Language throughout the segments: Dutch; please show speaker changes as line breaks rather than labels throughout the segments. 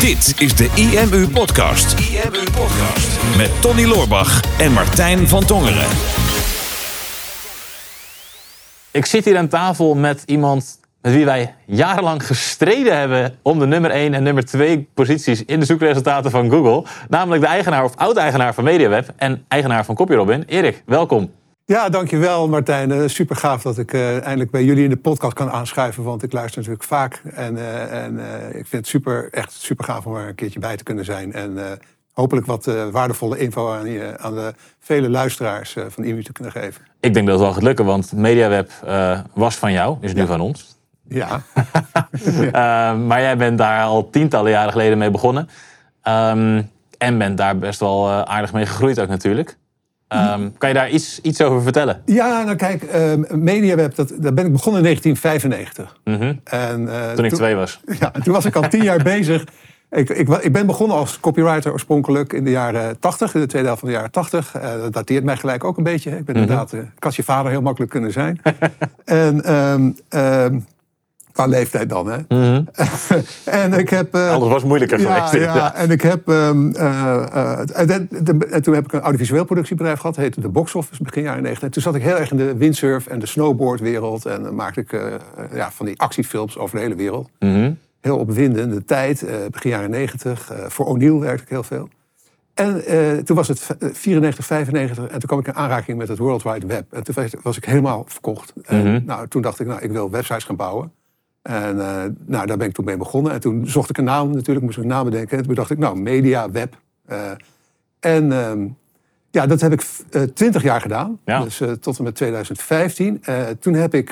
Dit is de IMU Podcast. IMU Podcast. Met Tony Loorbach en Martijn van Tongeren.
Ik zit hier aan tafel met iemand met wie wij jarenlang gestreden hebben om de nummer 1 en nummer 2 posities in de zoekresultaten van Google. Namelijk de eigenaar of oud-eigenaar van MediaWeb en eigenaar van CopyRobin. Erik, welkom.
Ja, dankjewel Martijn. Uh, super gaaf dat ik uh, eindelijk bij jullie in de podcast kan aanschuiven. Want ik luister natuurlijk vaak. En, uh, en ik vind het super, echt super gaaf om er een keertje bij te kunnen zijn. En hopelijk wat waardevolle info aan, je, aan de vele luisteraars van IMU te kunnen geven.
Ik denk dat het wel gaat lukken, want MediaWeb was van jou, is nu ja. van ons.
Ja.
maar jij bent daar al tientallen jaren geleden mee begonnen. Um, en bent daar best wel aardig mee gegroeid ook natuurlijk. Um, kan je daar iets, iets over vertellen?
Ja, nou kijk, uh, MediaWeb, dat, daar ben ik begonnen in 1995.
Mm -hmm. en, uh, toen ik twee was.
Ja, toen was ik al tien jaar bezig. Ik, ik, ik, ben begonnen als copywriter oorspronkelijk in de jaren 80, in de tweede helft van de jaren 80. Uh, dat dateert mij gelijk ook een beetje. Ik ben mm -hmm. inderdaad, ik had je vader heel makkelijk kunnen zijn. en um, um, qua leeftijd dan, hè.
Mm -hmm.
en ik heb... Uh,
Alles was moeilijker
ja,
geweest.
Ja, en ik heb... Um, uh, en, en, toen heb ik een audiovisueel productiebedrijf gehad. heette de Box Office, begin jaren 90. En toen zat ik heel erg in de windsurf en de snowboardwereld. En dan maakte ik ja, van die actiefilms over de hele wereld.
Mm -hmm.
Heel opwindende tijd, begin jaren 90. voor O'Neill werkte ik heel veel. En toen was het 94, 95 en toen kwam ik in aanraking met het World Wide Web. En toen was ik helemaal verkocht. En,
Mhm.
nou, toen dacht ik, nou, ik wil websites gaan bouwen. En uh, nou, daar ben ik toen mee begonnen. En toen zocht ik een naam natuurlijk, moest ik een naam bedenken. En toen dacht ik, nou, media, web. Uh, en uh, ja, dat heb ik twintig jaar gedaan.
Ja.
Dus tot en met 2015. toen heb ik,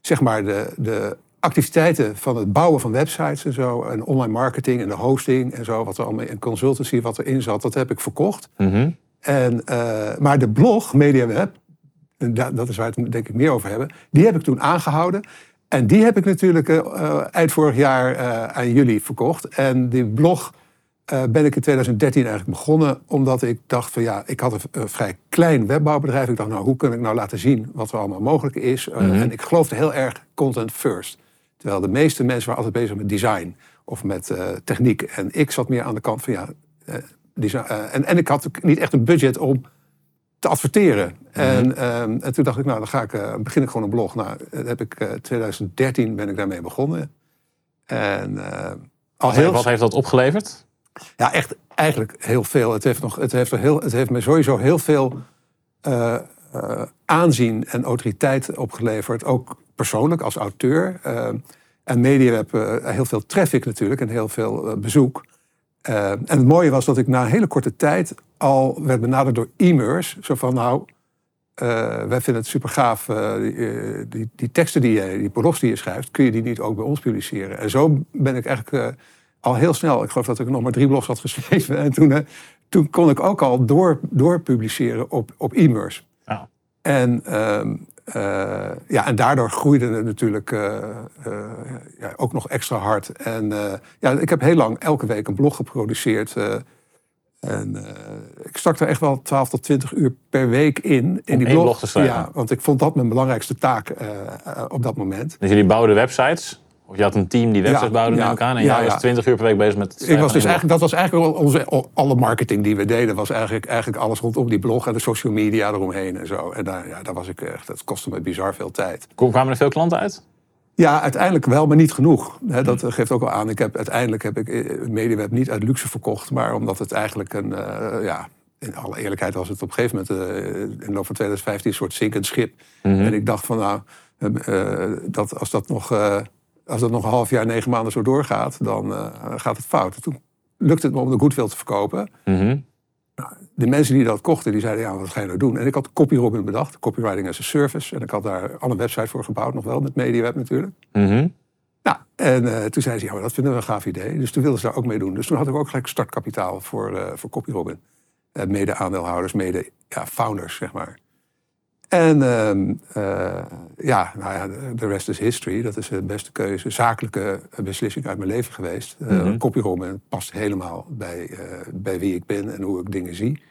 zeg maar, de, de activiteiten van het bouwen van websites en zo. En online marketing en de hosting en zo. Wat er allemaal in consultancy, wat erin zat, dat heb ik verkocht.
Mm -hmm.
en, maar de blog, MediaWeb, dat is waar we het denk ik meer over hebben. Die heb ik toen aangehouden. En die heb ik natuurlijk uh, eind vorig jaar uh, aan jullie verkocht. En die blog uh, ben ik in 2013 eigenlijk begonnen. Omdat ik dacht van ja, ik had een, een, vrij klein webbouwbedrijf. Ik dacht nou, hoe kan ik nou laten zien wat er allemaal mogelijk is.
Mhm.
En ik geloofde heel erg content first. Terwijl de meeste mensen waren altijd bezig met design of met techniek. En ik zat meer aan de kant van ja, design. en, en ik had niet echt een budget om te adverteren. Mm -hmm. en, um, en, toen dacht ik, nou, dan ga ik, uh, begin ik gewoon een blog. Nou, heb ik, uh, 2013 ben ik daarmee begonnen. En uh,
al heel... Wat heeft dat opgeleverd?
Ja, echt eigenlijk heel veel. Het heeft, nog, het heeft, heel, het heeft me sowieso heel veel uh, aanzien en autoriteit opgeleverd. Ook persoonlijk als auteur. en MediaWeb heel veel traffic natuurlijk en heel veel bezoek. Uh, en het mooie was dat ik na een hele korte tijd al werd benaderd door e-mails. Zo van, nou, uh, wij vinden het super gaaf, uh, die, die, die, teksten die je, die blogs die je schrijft, kun je die niet ook bij ons publiceren? En zo ben ik eigenlijk al heel snel, ik geloof dat ik nog maar drie blogs had geschreven. En toen, toen kon ik ook al door, door publiceren op, op e-mails.
Oh.
En uh, ja, en daardoor groeide het natuurlijk uh, uh, ja, ook nog extra hard. En ja, ik heb heel lang elke week een blog geproduceerd. en ik stak er echt wel 12 tot 20 uur per week in. in
Om
die blog.
blog te schrijven?
Ja, want ik vond dat mijn belangrijkste taak op dat moment.
Dus jullie bouwden websites? Of je had een team die websites bouwde, neem ik aan. En
ja,
jij was
ja.
20 uur per week bezig met het
Ik was dus eigenlijk, dat was eigenlijk onze, alle marketing die we deden, was eigenlijk, eigenlijk alles rondom die blog en de social media eromheen en zo. En daar, ja, daar was ik echt, dat kostte me bizar veel tijd.
Kwamen er veel klanten uit?
Ja, uiteindelijk wel, maar niet genoeg. Dat geeft ook al aan. Ik heb, uiteindelijk heb ik eh, MediaWeb niet uit luxe verkocht, maar omdat het eigenlijk een, uh, ja, in alle eerlijkheid was het op een gegeven moment uh, in de loop van 2015 een soort zinkend schip.
Mhm.
En ik dacht van nou, uh, dat als dat nog als dat nog een half jaar, negen maanden zo doorgaat, dan uh, gaat het fout. Toen lukte het me om de goodwill te verkopen.
Mm -hmm.
nou, de mensen die dat kochten, die zeiden, ja, wat ga je nou doen? En ik had CopyRobin bedacht, Copywriting as a Service. En ik had daar al een website voor gebouwd, nog wel, met MediaWeb natuurlijk.
Mm -hmm.
Nou, en uh, toen zeiden ze, ja, maar dat vinden we een gaaf idee. Dus toen wilden ze daar ook mee doen. Dus toen had ik ook gelijk startkapitaal voor, uh, voor CopyRobin. Mede aandeelhouders, mede ja, founders, zeg maar. En uh, ja, nou ja, de rest is history. Dat is de beste keuze, zakelijke beslissing uit mijn leven geweest. Mm -hmm. Copyroman past helemaal bij, uh, bij wie ik ben en hoe ik dingen zie.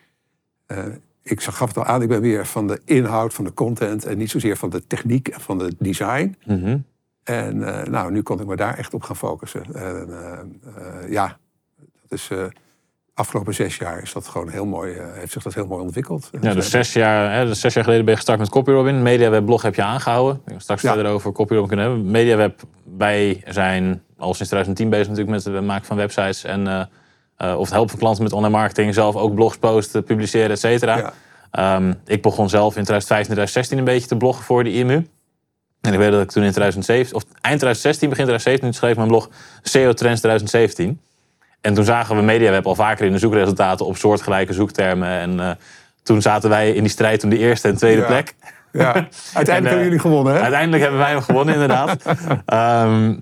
Uh, ik gaf het al aan, ik ben weer van de inhoud, van de content... en niet zozeer van de techniek en van de design.
Mm -hmm.
En eh, nou, nu kon ik me daar echt op gaan focussen. En, eh, eh, ja, dat is, eh, afgelopen zes jaar is dat gewoon heel mooi, eh, heeft zich dat heel mooi ontwikkeld.
Ja, dus zes jaar, hè, dus zes jaar geleden ben je gestart met CopyRobin. MediaWeb blog heb je aangehouden. Ik straks
Ja.
verder over CopyRobin kunnen hebben. MediaWeb, wij zijn al sinds 2010 bezig natuurlijk met het maken van websites. En, eh, eh, of het helpen van klanten met online marketing. Zelf ook blogs posten, publiceren, et cetera.
Ja.
Ehm, ik begon zelf in 2015, 2016 een beetje te bloggen voor de IMU. En ik weet dat ik toen in 2017, of eind 2016, begin 2017, schreef mijn blog SEO Trends 2017. En toen zagen we MediaWeb al vaker in de zoekresultaten op soortgelijke zoektermen. En eh, toen zaten wij in die strijd om de eerste en tweede
Ja.
plek.
Ja, uiteindelijk
En, eh,
hebben jullie gewonnen, hè?
Uiteindelijk hebben wij hem gewonnen, inderdaad. Ehm,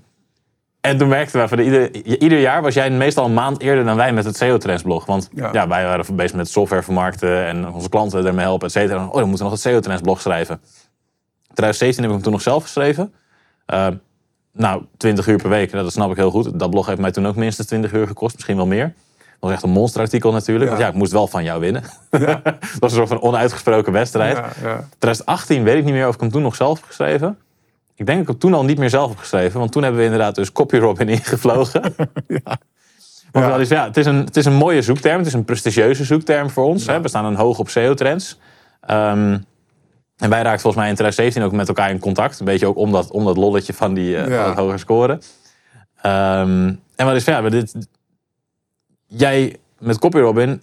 en toen merkten we, van ieder, ieder jaar was jij meestal een maand eerder dan wij met het SEO Trends blog. Want ja.
Ja.
wij waren bezig met software vermarkten en onze klanten ermee helpen, et cetera. Oh, dan moeten we nog het SEO Trends blog schrijven. 2017 heb ik hem toen nog zelf geschreven. Eh, nou, 20 uur per week, dat snap ik heel goed. Dat blog heeft mij toen ook minstens 20 uur gekost, misschien wel meer. Dat was echt een monsterartikel natuurlijk.
Ja.
Want ja, ik moest wel van jou winnen. dat was een soort van onuitgesproken wedstrijd.
Ja, ja.
2018 weet ik niet meer of ik hem toen nog zelf heb geschreven. Ik denk dat ik hem toen al niet meer zelf heb geschreven. Want toen hebben we inderdaad dus CopyRobin ingevlogen. ja. Maar
Ja.
wel eens, ja, het, is een, het is een mooie zoekterm. Het is een prestigieuze zoekterm voor ons. Hè. We staan een hoog op SEO-trends. Ehm, en wij raakten volgens mij in 2017 ook met elkaar in contact. Een beetje ook om dat, om dat lolletje van die eh,
Ja.
hoge scoren. Ehm, en wat is ja, maar dit, jij met CopyRobin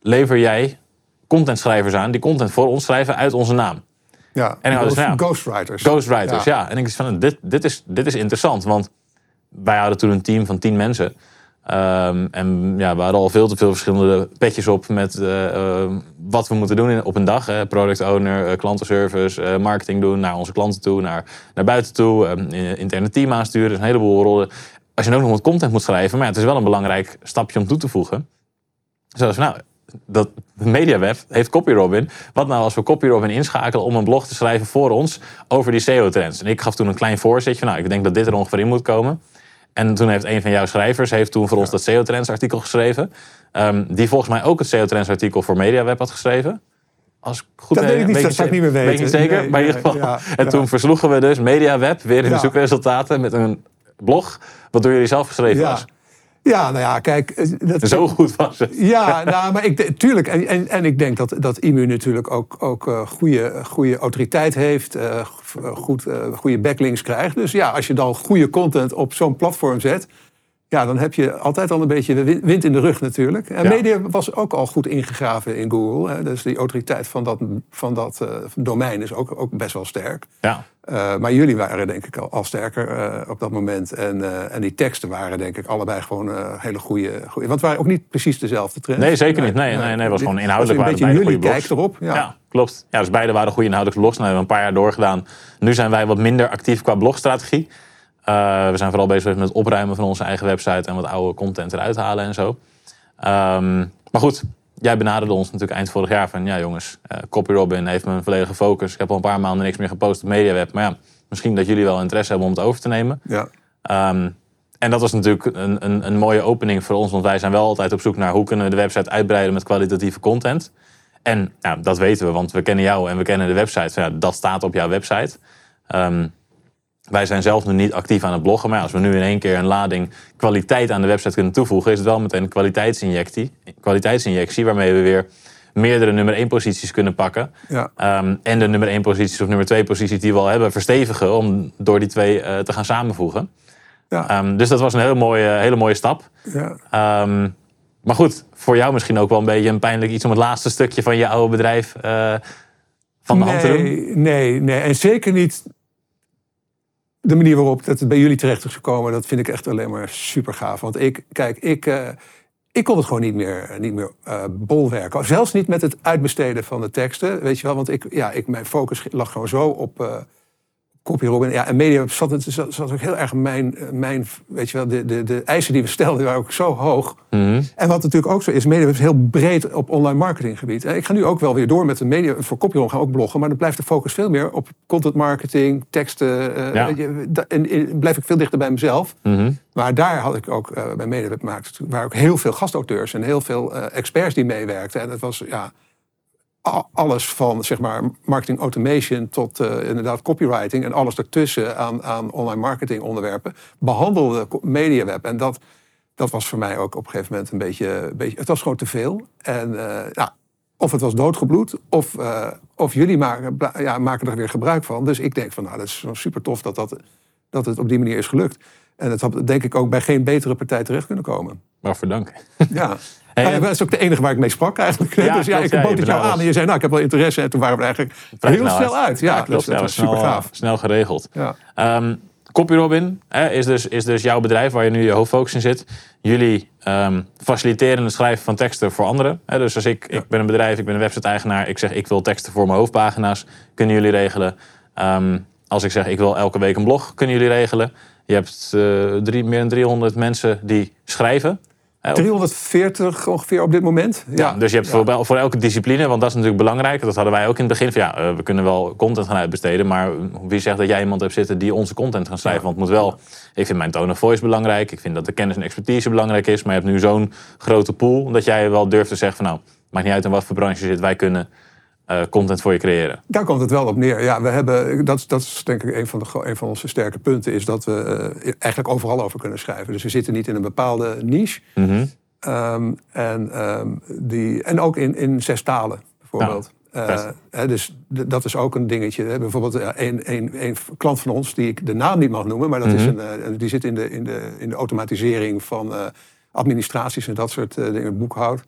lever jij contentschrijvers aan die content voor ons schrijven uit onze naam.
Ja,
En ik dus,
Ghost-
ja,
ghostwriters.
Ghostwriters, ja. En ik dacht van, dit, dit, is, dit is interessant. Want wij hadden toen een team van tien mensen. Ehm, en ja, we hadden al veel te veel verschillende petjes op met eh, eh, wat we moeten doen in, op een dag. Hè. Product owner, eh, klantenservice, eh, marketing doen naar onze klanten toe, naar, naar buiten toe. eh, interne team aansturen, dus een heleboel rollen. Als je ook nog wat content moet schrijven, maar het is wel een belangrijk stapje om toe te voegen. Zoals nou, dat MediaWeb heeft CopyRobin. Wat nou als we CopyRobin inschakelen om een blog te schrijven voor ons over die SEO-trends? En ik gaf toen een klein voorzetje van, nou, ik denk dat dit er ongeveer in moet komen. En toen heeft een van jouw schrijvers heeft toen voor ons dat SEO-trends artikel geschreven. Ehm, die volgens mij ook het SEO-trends artikel voor MediaWeb had geschreven. Als ik goed
Dat weet ik niet, dat zou ik niet meer
Weet ik
weten.
zeker,
Nee,
maar in ieder geval.
ja,
en
ja.
toen versloegen we dus MediaWeb weer in de zoekresultaten met een blog. Wat door jullie zelf geschreven was.
Ja, nou ja, kijk. eh, Dat,
Zo goed was het.
Ja, nou, maar ik, tuurlijk. En, en, en ik denk dat, dat IMU natuurlijk ook, ook eh, goede, goede autoriteit heeft. eh, goed, goede backlinks krijgt. Dus ja, als je dan goede content op zo'n platform zet. Ja, dan heb je altijd al een beetje win- wind in de rug natuurlijk. En
Ja.
media was ook al goed ingegraven in Google. Hè. Dus die autoriteit van dat, van dat eh, domein is ook, ook best wel sterk.
Ja.
Eh, maar jullie waren denk ik al, al sterker eh, op dat moment. En, en die teksten waren denk ik allebei gewoon hele goede, goede... Want het waren ook niet precies dezelfde trends.
Nee, zeker niet. Nee, nee, nee, het was gewoon inhoudelijk
was een beetje jullie kijk erop. Ja.
Ja. klopt. Ja, dus beide waren goede inhoudelijke blogs. Nou, hebben we een paar jaar doorgedaan. Nu zijn wij wat minder actief qua blogstrategie. Eh, we zijn vooral bezig met het opruimen van onze eigen website en wat oude content eruit halen en zo. Ehm, maar goed, jij benaderde ons natuurlijk eind vorig jaar van ja jongens, eh CopyRobin heeft mijn volledige focus. Ik heb al een paar maanden niks meer gepost op MediaWeb. Maar ja, misschien dat jullie wel interesse hebben om het over te nemen.
Ja.
Ehm, en dat was natuurlijk een, een, een mooie opening voor ons, want wij zijn wel altijd op zoek naar hoe kunnen we de website uitbreiden met kwalitatieve content. En nou, dat weten we, want we kennen jou en we kennen de website. Ja, dat staat op jouw website. Ehm, wij zijn zelf nu niet actief aan het bloggen, maar als we nu in één keer een lading kwaliteit aan de website kunnen toevoegen, is het wel meteen een kwaliteitsinjectie, kwaliteitsinjectie waarmee we weer meerdere nummer 1 posities kunnen pakken.
Ja.
Ehm, en de nummer 1 posities of nummer 2 posities die we al hebben verstevigen om door die twee eh, te gaan samenvoegen.
Ja.
Ehm, dus dat was een hele mooie, hele mooie stap.
Ja.
Ehm, maar goed, voor jou misschien ook wel een beetje een pijnlijk iets om het laatste stukje van je oude bedrijf eh, van de hand te doen.
Nee, nee, nee. En zeker niet de manier waarop dat het bij jullie terecht is gekomen. Dat vind ik echt alleen maar super gaaf. Want ik, kijk, ik, eh, ik kon het gewoon niet meer, niet meer eh, bolwerken. Zelfs niet met het uitbesteden van de teksten. Weet je wel, want ik, ja, ik, mijn focus lag gewoon zo op. CopyRobin. Ja, en media zat, zat, zat ook heel erg mijn, eh, mijn weet je wel, de, de, de eisen die we stelden waren ook zo hoog.
Mhm.
En wat natuurlijk ook zo is, media is heel breed op online marketinggebied. Eh, Ik ga nu ook wel weer door met de media, voor CopyRobin gaan ook bloggen, maar dan blijft de focus veel meer op content marketing, teksten. eh,
Ja.
je, da- en, en blijf ik veel dichter bij mezelf.
Mhm.
Maar daar had ik ook bij media gemaakt, waren ook heel veel gastauteurs en heel veel experts die meewerkten. En het was, ja, alles van zeg maar, marketing automation tot eh, inderdaad copywriting en alles ertussen aan, aan online marketing onderwerpen behandelde MediaWeb. En dat, dat was voor mij ook op een gegeven moment een beetje, een beetje het was gewoon te veel. En eh, ja, of het was doodgebloed, of, eh, of jullie maken, ja, maken er weer gebruik van. Dus ik denk van nou, dat is super tof dat, dat, dat het op die manier is gelukt. En het had denk ik ook bij geen betere partij terecht kunnen komen.
Waarvoor dank.
Ja.
Hey,
Nou ja, dat is ook de enige waar ik mee sprak eigenlijk.
Ja,
dus ja,
klopt,
ik bood het jou aan en je zei, nou, ik heb wel interesse. En toen waren we eigenlijk
Vrij
heel snel
uit.
uit. Ja,
klopt.
dus dat was super gaaf.
Snel geregeld.
Ja.
Ehm Copy Robin hè, is, dus, is dus jouw bedrijf waar je nu je hoofdfocus in zit. Jullie ehm, faciliteren het schrijven van teksten voor anderen. Hè, dus als ik, ik ben een bedrijf, ik ben een website-eigenaar. Ik zeg ik wil teksten voor mijn hoofdpagina's. Kunnen jullie regelen. Ehm, als ik zeg ik wil elke week een blog, kunnen jullie regelen. Je hebt eh, drie, meer dan 300 mensen die schrijven. Hè, op
340 ongeveer op dit moment. Ja,
ja, dus je hebt voor elke discipline, want dat is natuurlijk belangrijk. Dat hadden wij ook in het begin. Van, ja, eh, we kunnen wel content gaan uitbesteden. Maar wie zegt dat jij iemand hebt zitten die onze content gaat schrijven? Want het moet wel. Ik vind mijn tone of voice belangrijk. Ik vind dat de kennis en expertise belangrijk is. Maar je hebt nu zo'n grote pool dat jij wel durft te zeggen van nou, maakt niet uit in wat voor branche je zit. Wij kunnen eh, content voor je creëren.
Daar komt het wel op neer. Ja, we hebben, dat, is- dat is denk ik een van, de, een van onze sterke punten. Is dat we eh, eigenlijk overal over kunnen schrijven. Dus we zitten niet in een bepaalde niche. Ehm, en, ehm, die, en ook in, in zes talen bijvoorbeeld.
Ja,
Eh, dus dat is ook een dingetje. Hè. Bijvoorbeeld een, een, een klant van ons, die ik de naam niet mag noemen, maar dat is een, eh, die zit in de, in, de, in de automatisering van administraties en dat soort dingen, boekhoud.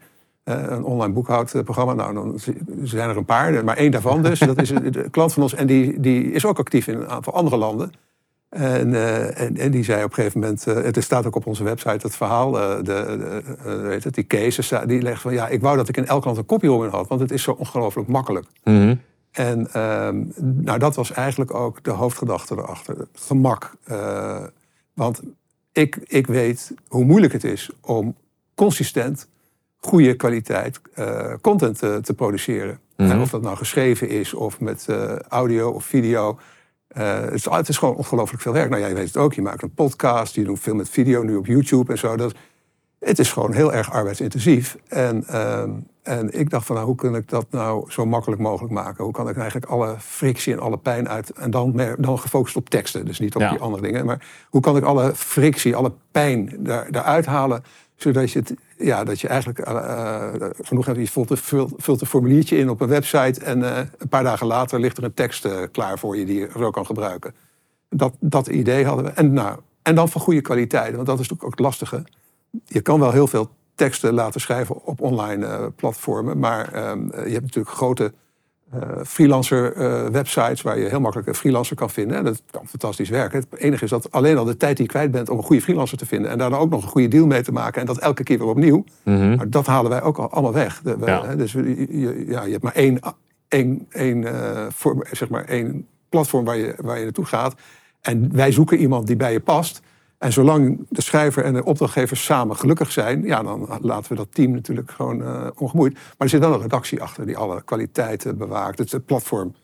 Eh, een online boekhoudprogramma. Nou, dan zijn er een paar, maar één daarvan dus. Dat is een klant van ons en die, die is ook actief in een aantal andere landen. En, eh, en, en die zei op een gegeven moment, eh, het staat ook op onze website het verhaal, eh, de, de, weet het, die cases, die legt van ja, ik wou dat ik in elk land een copyright had, want het is zo ongelooflijk makkelijk. En ehm, nou, dat was eigenlijk ook de hoofdgedachte erachter. Het gemak. Want ik, ik weet hoe moeilijk het is om consistent goede kwaliteit eh, content te, te produceren. En of dat nou geschreven is of met eh, audio of video. Eh, het, is, het is gewoon ongelooflijk veel werk. Nou, jij weet het ook. Je maakt een podcast, je doet veel met video, nu op YouTube en zo. Dat, het is gewoon heel erg arbeidsintensief. En, ehm, en ik dacht van, nou, hoe kan ik dat nou zo makkelijk mogelijk maken? Hoe kan ik eigenlijk alle frictie en alle pijn uit... en dan, meer, dan gefocust op teksten, dus niet op
Ja.
die andere dingen. Maar hoe kan ik alle frictie, alle pijn daar, daaruit halen... zodat je, het, ja, dat je eigenlijk eh, genoeg hebt... je vult een, formuliertje in op een website... en eh, een paar dagen later ligt er een tekst klaar voor je die je zo kan gebruiken. Dat, dat idee hadden we. En, nou, en dan van goede kwaliteit, want dat is natuurlijk ook het lastige je kan wel heel veel teksten laten schrijven op online platformen. Maar ehm, je hebt natuurlijk grote eh, freelancer eh, websites waar je heel makkelijk een freelancer kan vinden. En dat kan fantastisch werken. Het enige is dat alleen al de tijd die je kwijt bent om een goede freelancer te vinden. En daar dan ook nog een goede deal mee te maken. En dat elke keer weer opnieuw. Maar dat halen wij ook al allemaal weg. De- we-
Ja.
Dus je, je- ja, je hebt maar één, één, één, eh, zeg maar één platform waar je, waar je naartoe gaat. En wij zoeken iemand die bij je past. En zolang de schrijver en de opdrachtgever samen gelukkig zijn, ja, dan laten we dat team natuurlijk gewoon eh, ongemoeid. Maar er zit wel een redactie achter die alle kwaliteiten bewaakt. Het, het platform,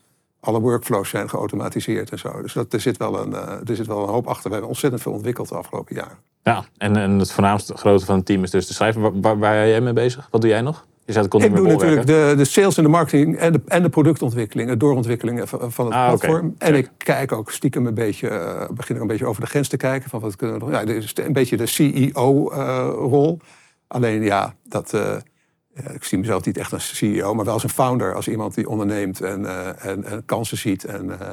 alle workflows zijn geautomatiseerd en zo. Dus dat, er, zit wel een, eh, er zit wel een hoop achter. We hebben ontzettend veel ontwikkeld de afgelopen jaren.
Ja, en, en het voornaamste grote van het team is dus de schrijver. Waar, waar, waar ben jij mee bezig? Wat doe jij nog? Je
Ik doe natuurlijk de, de sales en de marketing en de, en de productontwikkeling, de doorontwikkeling van, het
Ah,
platform. En ik kijk ook stiekem een beetje, eh, begin ook een beetje over de grens te kijken. Van wat kunnen we nog? Ja, dit is een beetje de CEO-rol. Alleen ja, dat, eh, ik zie mezelf niet echt als CEO, maar wel als een founder. Als iemand die onderneemt en, eh, en, en kansen ziet en eh,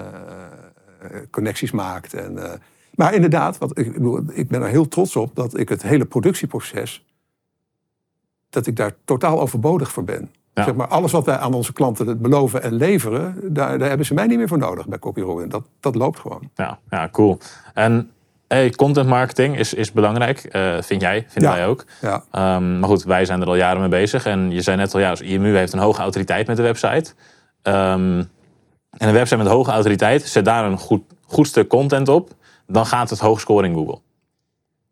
eh, connecties maakt. En, eh, maar inderdaad, wat, ik, bedoel, ik ben er heel trots op dat ik het hele productieproces dat ik daar totaal overbodig voor ben.
Ja.
Zeg maar, alles wat wij aan onze klanten beloven en leveren, daar, daar hebben ze mij niet meer voor nodig bij CopyRobin. Dat, dat loopt gewoon.
Ja, ja, cool. En hey, content marketing is, is belangrijk, eh, vind jij, vinden
Ja.
wij ook.
Ja.
Ehm, maar goed, wij zijn er al jaren mee bezig. En je zei net al, ja, dus IMU heeft een hoge autoriteit met de website. Ehm, en een website met hoge autoriteit, zet daar een goed, goed stuk content op. Dan gaat het hoog scoren in Google.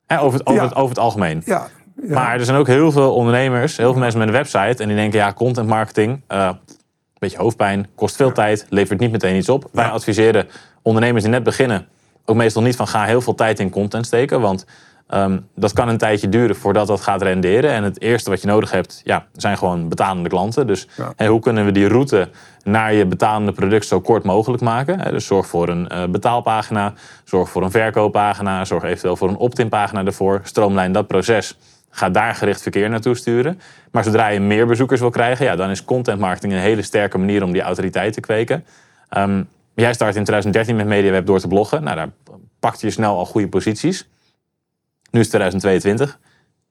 Over, het, over,
Ja.
het, over het algemeen.
Ja, ja.
Maar er zijn ook heel veel ondernemers, heel veel mensen met een website. En die denken, ja, content marketing, eh beetje hoofdpijn, kost veel tijd, levert niet meteen iets op. Wij
Ja.
adviseren ondernemers die net beginnen, ook meestal niet van ga heel veel tijd in content steken. Want Ehm, dat kan een tijdje duren voordat dat gaat renderen. En het eerste wat je nodig hebt, ja, zijn gewoon betalende klanten. Dus hoe kunnen we die route naar je betalende product zo kort mogelijk maken? Dus zorg voor een eh, betaalpagina, zorg voor een verkooppagina, zorg eventueel voor een opt-in pagina ervoor. Stroomlijn dat proces. Ga daar gericht verkeer naartoe sturen. Maar zodra je meer bezoekers wil krijgen, ja, dan is content marketing een hele sterke manier om die autoriteit te kweken. Ehm, jij start in 2013 met MediaWeb door te bloggen. Nou, daar pakte je snel al goede posities. Nu is 2022.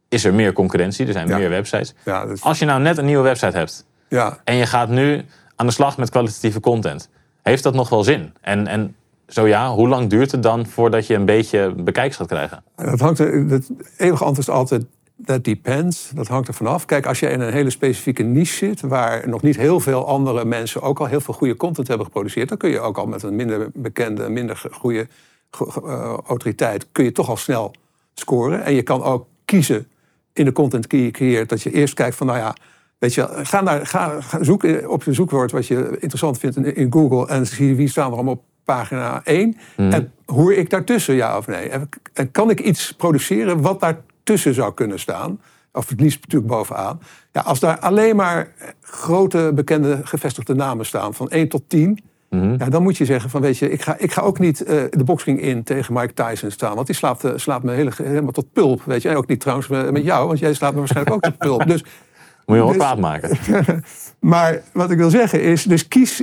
Is er meer concurrentie, er zijn
Ja.
meer websites.
Ja, is-
Als je nou net een nieuwe website hebt
ja,
en je gaat nu aan de slag met kwalitatieve content, heeft dat nog wel zin? En, en zo ja, hoe lang duurt het dan voordat je een beetje bekijks gaat krijgen?
Dat hangt er, het eeuwige antwoord is altijd, that depends. Dat hangt er vanaf. Kijk, als je in een hele specifieke niche zit... waar nog niet heel veel andere mensen ook al heel veel goede content hebben geproduceerd... dan kun je ook al met een minder bekende, minder goede eh, autoriteit... kun je toch al snel scoren. En je kan ook kiezen in de content die je creëert... dat je eerst kijkt van, nou ja... Weet je, ga, naar, ga, ga zoeken op je zoekwoord wat je interessant vindt in, in Google... en zie wie staan er allemaal op pagina 1. En hoor ik daartussen, ja of nee? En, en kan ik iets produceren wat daartussen zou kunnen staan? Of het liefst natuurlijk bovenaan. Ja, als daar alleen maar grote, bekende, gevestigde namen staan... van 1 tot 10... Ja, dan moet je zeggen van, weet je, ik ga, ik ga ook niet eh, de boxing in tegen Mike Tyson staan. Want die slaapt, slaapt me hele, helemaal tot pulp, weet je. En ook niet trouwens met met jou, want jij slaapt me waarschijnlijk ook tot pulp. Dus
Moet je wel
Dus-
kwaad maken.
maar wat ik wil zeggen is, dus kies,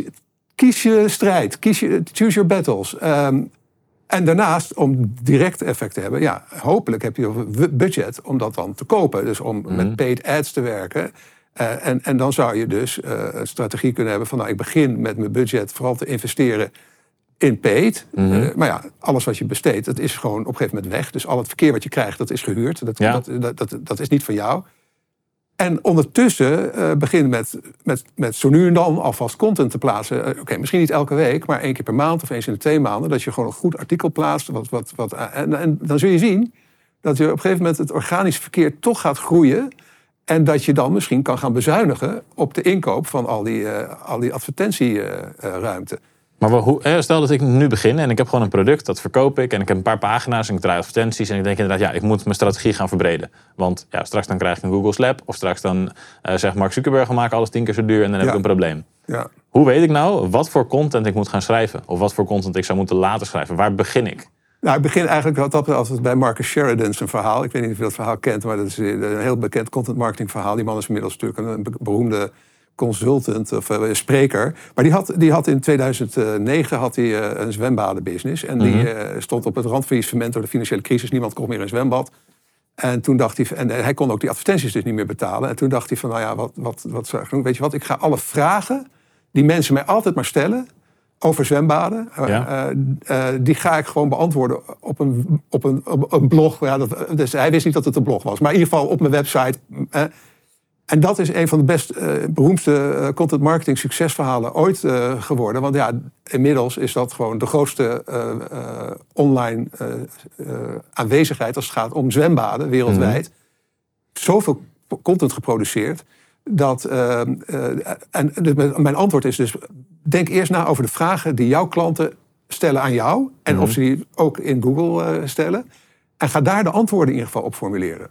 kies je strijd, kies je, choose your battles. Ehm, en daarnaast, om direct effect te hebben, ja, hopelijk heb je een budget om dat dan te kopen. Dus om met paid ads te werken. Eh, en, en dan zou je dus eh, een strategie kunnen hebben van, nou, ik begin met mijn budget vooral te investeren in paid. Eh, maar ja, alles wat je besteedt, dat is gewoon op een gegeven moment weg. Dus al het verkeer wat je krijgt, dat is gehuurd. Dat,
Ja.
dat, dat, dat, dat is niet van jou. En ondertussen eh begin met, met, met zo nu en dan alvast content te plaatsen. Eh, Oké, misschien niet elke week, maar één keer per maand of eens in de twee maanden. Dat je gewoon een goed artikel plaatst. Wat, wat, eh, en, dan zul je zien dat je op een gegeven moment het organische verkeer toch gaat groeien. En dat je dan misschien kan gaan bezuinigen op de inkoop van al die, al die advertentieruimte.
Maar hoe, stel dat ik nu begin en ik heb gewoon een product, dat verkoop ik. En ik heb een paar pagina's en ik draai advertenties. En ik denk inderdaad, ja, ik moet mijn strategie gaan verbreden. Want ja, straks dan krijg ik een Google Slap. Of straks dan eh, zegt Mark Zuckerberg, we maken alles tien keer zo duur. En dan heb ik een probleem.
ja.
Hoe weet ik nou wat voor content ik moet gaan schrijven? Of wat voor content ik zou moeten laten schrijven? Waar begin ik?
Nou, ik begin eigenlijk wat dat altijd bij Marcus Sheridan zijn verhaal. Ik weet niet of je dat verhaal kent, maar dat is een heel bekend content marketing verhaal. Die man is inmiddels natuurlijk een be- beroemde consultant of eh, spreker. Maar die had, die had in 2009 had hij, eh, een zwembadenbusiness. En die eh, stond op het randfaillissement door de financiële crisis. Niemand kon meer een zwembad. En toen dacht hij, en hij kon ook die advertenties dus niet meer betalen. En toen dacht hij van, nou ja, wat, wat, wat zou ik doen? Weet je wat, ik ga alle vragen die mensen mij altijd maar stellen over zwembaden,
Ja.
die ga ik gewoon beantwoorden op een, op een, op een blog. Ja, dat, dus hij wist niet dat het een blog was, maar in ieder geval op mijn website. En dat is een van de best eh, beroemdste eh, content marketing succesverhalen ooit eh, geworden. Want ja, inmiddels is dat gewoon de grootste online aanwezigheid als het gaat om zwembaden wereldwijd. Zoveel content geproduceerd. Dat, en dus mijn- antwoord is dus: denk eerst na over de vragen die jouw klanten stellen aan jou. En of ze die ook in Google stellen. En ga daar de antwoorden in ieder geval op formuleren.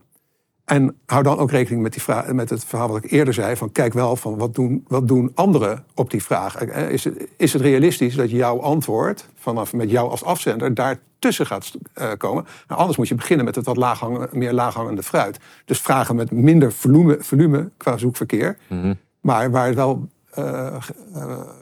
En hou dan ook rekening met, die vraag, met het verhaal wat ik eerder zei: van kijk wel van wat doen, wat doen anderen op die vraag. Eh, Is het, is het realistisch dat jouw antwoord, vanaf met jou als afzender, daartussen gaat eh, komen? Nou, anders moet je beginnen met het wat laaghang, meer laaghangende fruit. Dus vragen met minder volume, volume qua zoekverkeer, maar waar het wel eh,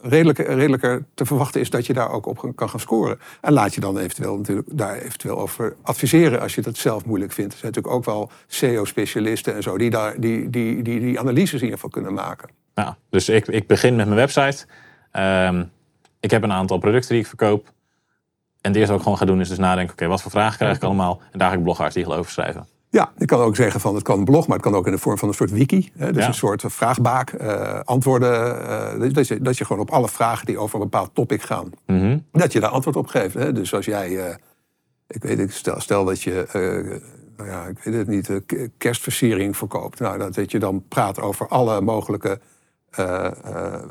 redelijker, te verwachten is dat je daar ook op kan gaan scoren. En laat je dan eventueel natuurlijk daar eventueel over adviseren als je dat zelf moeilijk vindt. Er zijn natuurlijk ook wel SEO-specialisten en zo die, daar, die, die, die die analyses in ieder geval kunnen maken.
Nou, dus ik, ik begin met mijn website. Ehm, ik heb een aantal producten die ik verkoop. En het eerste wat ik gewoon ga doen is dus nadenken... oké, wat voor vragen krijg ik allemaal? En daar ga ik blogartikelen over schrijven.
Ja, je kan ook zeggen van het kan een blog, maar het kan ook in de vorm van een soort wiki. Hè, dus
Ja.
een soort vraagbaak, eh, antwoorden. eh, dat, je, dat je gewoon op alle vragen die over een bepaald topic gaan,
Mhm.
dat je daar antwoord op geeft. Hè. Dus als jij, eh, ik weet het, stel, stel dat je, nou ja, ik weet het niet, kerstversiering verkoopt. Nou, dat, dat je dan praat over alle mogelijke eh, eh,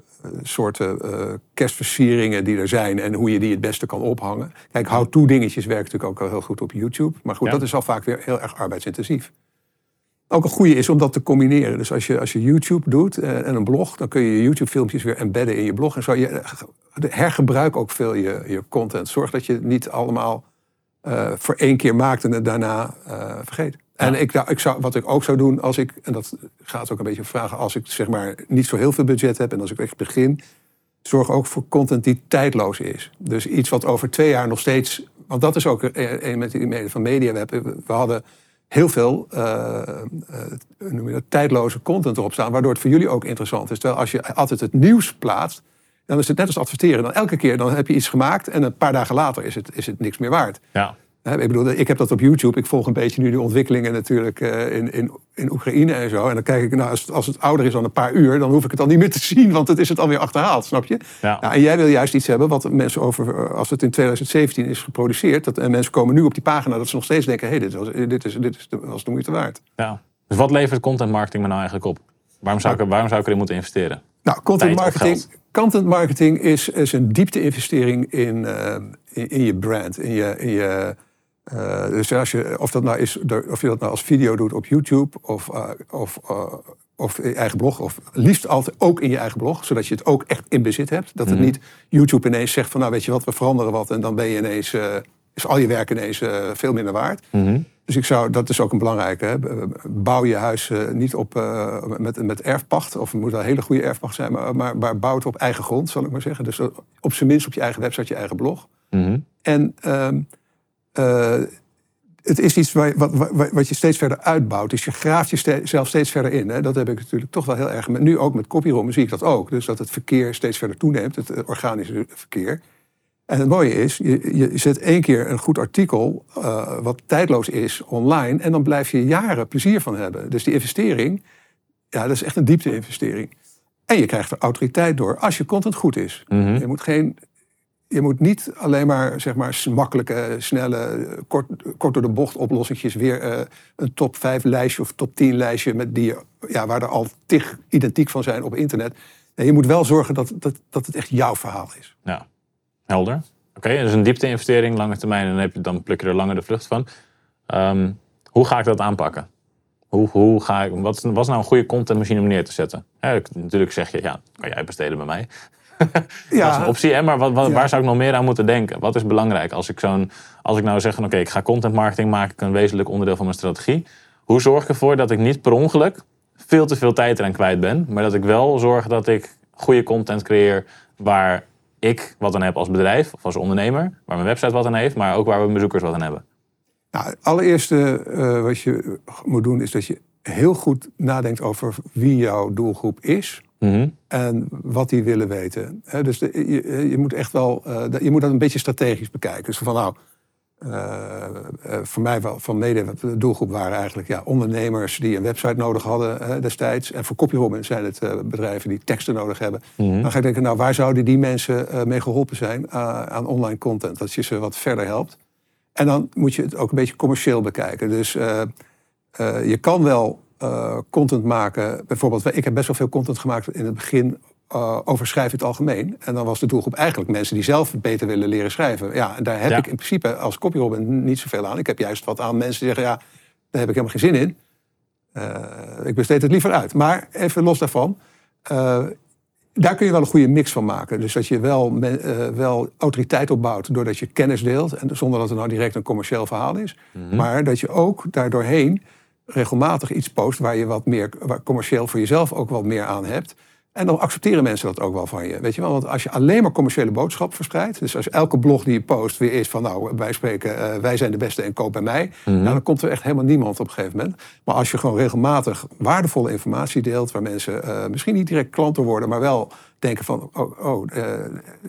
soorten eh, kerstversieringen die er zijn en hoe je die het beste kan ophangen. Kijk, how-to dingetjes werken natuurlijk ook heel goed op YouTube. Maar goed,
Ja.
dat is al vaak weer heel erg arbeidsintensief. Ook een goede is om dat te combineren. Dus als je, als je YouTube doet en een blog, dan kun je je YouTube-filmpjes weer embedden in je blog. En zo je hergebruik ook veel je, je content. Zorg dat je niet allemaal eh, voor één keer maakt en het daarna eh, vergeet. En ik, nou, ik zou, wat ik ook zou doen als ik, en dat gaat ook een beetje vragen, als ik zeg maar niet zo heel veel budget heb en als ik echt begin, zorg ook voor content die tijdloos is. Dus iets wat over twee jaar nog steeds. Want dat is ook een met die van MediaWeb. We hadden heel veel eh, noem je dat, tijdloze content erop staan, waardoor het voor jullie ook interessant is. Terwijl als je altijd het nieuws plaatst, dan is het net als adverteren. Dan elke keer dan heb je iets gemaakt en een paar dagen later is het, is het niks meer waard.
Ja.
Ik bedoel, ik heb dat op YouTube. Ik volg een beetje nu de ontwikkelingen natuurlijk eh, in, in, in Oekraïne en zo. En dan kijk ik, nou, als, het- als het ouder is dan een paar uur, dan hoef ik het al niet meer te zien, want het is het alweer achterhaald, snap je?
Ja.
Nou, en jij wil juist iets hebben wat mensen over, eh, als het in 2017 is geproduceerd, dat, en mensen komen nu op die pagina, dat ze nog steeds denken, hé, hey, dit, was, dit, is, dit is de, was de moeite waard.
ja. Dus wat levert content marketing me nou eigenlijk op? Waarom zou ik, waarom zou ik erin moeten investeren?
Nou, content marketing, content marketing is, is een diepte-investering in, eh, in, in je brand. In je, in je, eh, dus als je, of, dat nou is, of je dat nou als video doet op YouTube of, eh, of, of in je eigen blog, of liefst altijd ook in je eigen blog, zodat je het ook echt in bezit hebt. Dat
Mhm.
het niet YouTube ineens zegt van, nou weet je wat, we veranderen wat en dan ben je ineens, is al je werk ineens eh, veel minder waard.
Mhm.
Dus ik zou, dat is ook een belangrijke. Hè. Bouw je huis eh, niet op, eh, met, met erfpacht. Of het moet wel een hele goede erfpacht zijn. Maar, maar, maar bouw het op eigen grond, zal ik maar zeggen. Dus op zijn minst op je eigen website, je eigen blog.
Mhm.
En ehm, eh, het is iets waar, wat, wat, wat je steeds verder uitbouwt. Dus je graaft jezelf steeds verder in. Hè. Dat heb ik natuurlijk toch wel heel erg. Met, nu ook met copyroom zie ik dat ook. Dus dat het verkeer steeds verder toeneemt. Het organische verkeer. En het mooie is, je, je zet één keer een goed artikel, eh, wat tijdloos is, online. En dan blijf je jaren plezier van hebben. Dus die investering, ja, dat is echt een diepte-investering. En je krijgt er autoriteit door als je content goed is.
Mhm.
Je moet geen. Je moet niet alleen maar, zeg maar makkelijke, snelle, kort, kort door de bocht oplossingjes. Weer eh, een top 5 lijstje of top 10 lijstje. Met die, ja, waar er al tig identiek van zijn op internet. Nee, je moet wel zorgen dat, dat, dat het echt jouw verhaal is.
Ja, helder. Oké, dus een diepte-investering, lange termijn, en dan, heb je, dan pluk je er langer de vlucht van. Ehm, hoe ga ik dat aanpakken? Hoe, hoe ga ik, wat, is, wat is nou een goede contentmachine om neer te zetten? Natuurlijk zeg je, ja, kan jij besteden bij mij. Dat is een optie, hè? maar wat, wat-
Ja.
waar zou ik nog meer aan moeten denken? Wat is belangrijk als ik, zo'n, als ik nou zeg oké, ik ga content marketing maken, een wezenlijk onderdeel van mijn strategie. Hoe zorg ik ervoor dat ik niet per ongeluk veel te veel tijd eraan kwijt ben, maar dat ik wel zorg dat ik goede content creëer waar ik wat aan heb als bedrijf of als ondernemer, waar mijn website wat aan heeft, maar ook waar mijn bezoekers wat aan hebben.
Nou, het allereerste eh, wat je moet doen is dat je heel goed nadenkt over wie jouw doelgroep is
Mhm.
en wat die willen weten. Dus de- je, je moet echt wel, eh, je moet dat een beetje strategisch bekijken. Dus van nou, eh, eh, voor mij van mede, de doelgroep waren eigenlijk ja, ondernemers die een website nodig hadden hè, destijds. En voor copyrobben zijn het eh, bedrijven die teksten nodig hebben.
Mhm.
Dan ga ik denken, nou waar zouden die mensen eh, mee geholpen zijn eh, aan online content? Dat je ze wat verder helpt. En dan moet je het ook een beetje commercieel bekijken. Dus eh, eh, je kan wel eh, content maken. Bijvoorbeeld, ik heb best wel veel content gemaakt in het begin eh, over schrijven in het algemeen. En dan was de doelgroep eigenlijk mensen die zelf beter willen leren schrijven. Ja, en daar heb
Ja.
ik in principe als copyrobber niet zoveel aan. Ik heb juist wat aan mensen die zeggen, ja, daar heb ik helemaal geen zin in. Eh, ik besteed het liever uit. Maar even los daarvan. eh, daar kun je wel een goede mix van maken. Dus dat je wel, men- wel autoriteit opbouwt doordat je kennis deelt. En zonder dat het nou direct een commercieel verhaal is. Maar dat je ook daardoorheen regelmatig iets post waar je wat meer waar commercieel voor jezelf ook wat meer aan hebt. En dan accepteren mensen dat ook wel van je. Weet je wel? Want als je alleen maar commerciële boodschap verspreidt. Dus als elke blog die je post weer is van nou, wij spreken, eh, wij zijn de beste en koop bij mij. nou, dan komt er echt helemaal niemand op een gegeven moment. Maar als je gewoon regelmatig waardevolle informatie deelt, waar mensen eh, misschien niet direct klanten worden, maar wel denken van oh, oh eh,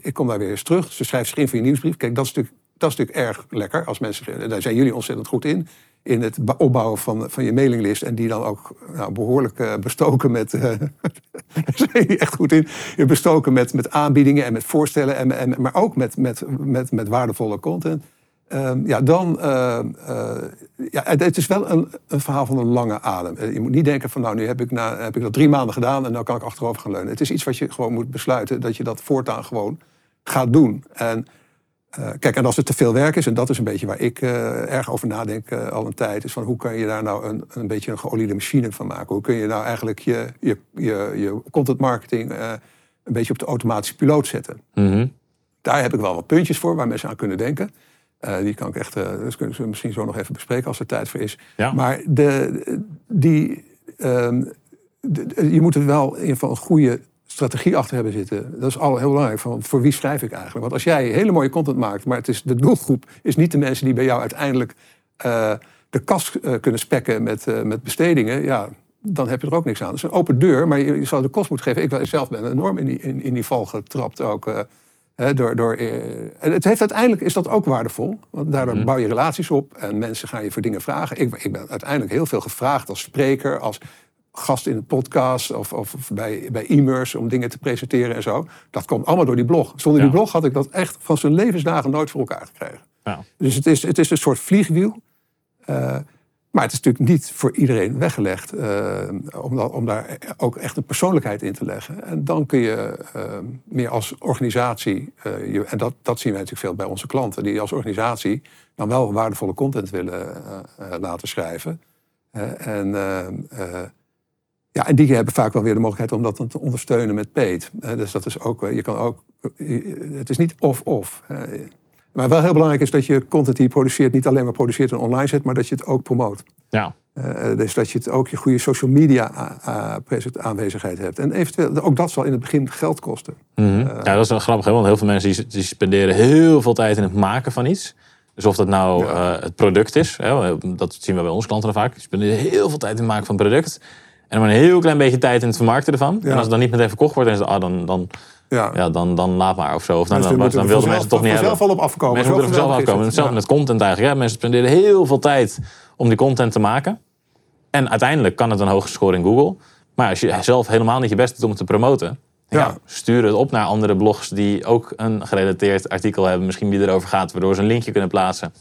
ik kom daar weer eens terug. Ze schrijven zich in voor je nieuwsbrief. Kijk, dat is natuurlijk, dat is natuurlijk erg lekker. Als mensen, daar zijn jullie ontzettend goed in. In het opbouwen van, van je mailinglist. En die dan ook nou, behoorlijk eh, bestoken met. jullie echt goed in. Bestoken met, met aanbiedingen en met voorstellen. En, en, maar ook met, met, met, met waardevolle content. Ehm, ja, dan. eh, ja, het, is wel een, een verhaal van een lange adem. Je moet niet denken van, nou, nu heb ik, na, heb ik dat drie maanden gedaan en nu kan ik achterover gaan leunen. Het is iets wat je gewoon moet besluiten, dat je dat voortaan gewoon gaat doen. En eh, kijk, en als het te veel werk is, en dat is een beetje waar ik eh, erg over nadenk eh, al een tijd, is van hoe kan je daar nou een, een beetje een geoliede machine van maken? Hoe kun je nou eigenlijk je, je, je, je content marketing een beetje op de automatische piloot zetten?
Mhm.
Daar heb ik wel wat puntjes voor waar mensen aan kunnen denken. Die kan ik echt, dat kunnen we misschien zo nog even bespreken als er tijd voor is.
Ja.
Maar de, die, ehm, de- je moet er wel in ieder geval een goede strategie achter hebben zitten. Dat is al heel belangrijk. Van, voor wie schrijf ik eigenlijk? Want als jij hele mooie content maakt, maar het is, de doelgroep is niet de mensen die bij jou uiteindelijk eh, de kast eh, kunnen spekken met, eh, met bestedingen, ja, dan heb je er ook niks aan. Het is een open deur, maar je, je zou de kost moeten geven. Ik wel- zelf ben enorm in die, in, in die val getrapt ook. door, door, en het heeft uiteindelijk is dat ook waardevol. Want daardoor bouw je relaties op en mensen gaan je voor dingen vragen. Ik, ik ben uiteindelijk heel veel gevraagd als spreker, als gast in een podcast of, of bij, bij e-mails om dingen te presenteren en zo. Dat komt allemaal door die blog. Zonder die blog had ik dat echt van zijn levensdagen nooit voor elkaar gekregen.
Ja.
Dus het is, het is een soort vliegwiel. Eh, maar het is natuurlijk niet voor iedereen weggelegd eh, om, om daar ook echt een persoonlijkheid in te leggen. En dan kun je eh, meer als organisatie, je, en dat, dat zien wij natuurlijk veel bij onze klanten, die als organisatie dan wel waardevolle content willen laten schrijven. En, ja, en die hebben vaak wel weer de mogelijkheid om dat dan te ondersteunen met paid. Eh, dus dat is ook, eh, je kan ook, je- het is niet of-of. eh. maar wel heel belangrijk is dat je content die je produceert niet alleen maar produceert en online zet, maar dat je het ook promoot.
Ja.
Eh, dus dat je het ook je goede social media aanwezigheid hebt. En eventueel, ook dat zal in het begin geld kosten.
Mhm. ja, dat is wel grappig, hè? want heel veel mensen die, die spenderen heel veel tijd in het maken van iets. Dus of dat nou
Ja.
eh, het product is, hè? dat zien we bij onze klanten vaak. Die spenderen heel veel tijd in het maken van het product. En maar een heel klein beetje tijd in het vermarkten ervan.
Ja.
En als het dan niet meteen verkocht wordt, dan, is het, ah, dan, dan,
Ja.
ja, dan, dan laat maar of zo. Of dan,
Mensen
dan, dan wilden mensen toch niet hebben.
vanzelf al op afkomen.
Mensen moeten er zelf afkomen.
het.
Hetzelfde met content eigenlijk. Ja, mensen spenderen heel veel tijd om die content te maken. En uiteindelijk kan het een hoge score in Google. Maar als je zelf helemaal niet je best doet om het te promoten... Ja. stuur het op naar andere blogs die ook een gerelateerd artikel hebben. Misschien die erover gaat, waardoor ze een linkje kunnen plaatsen.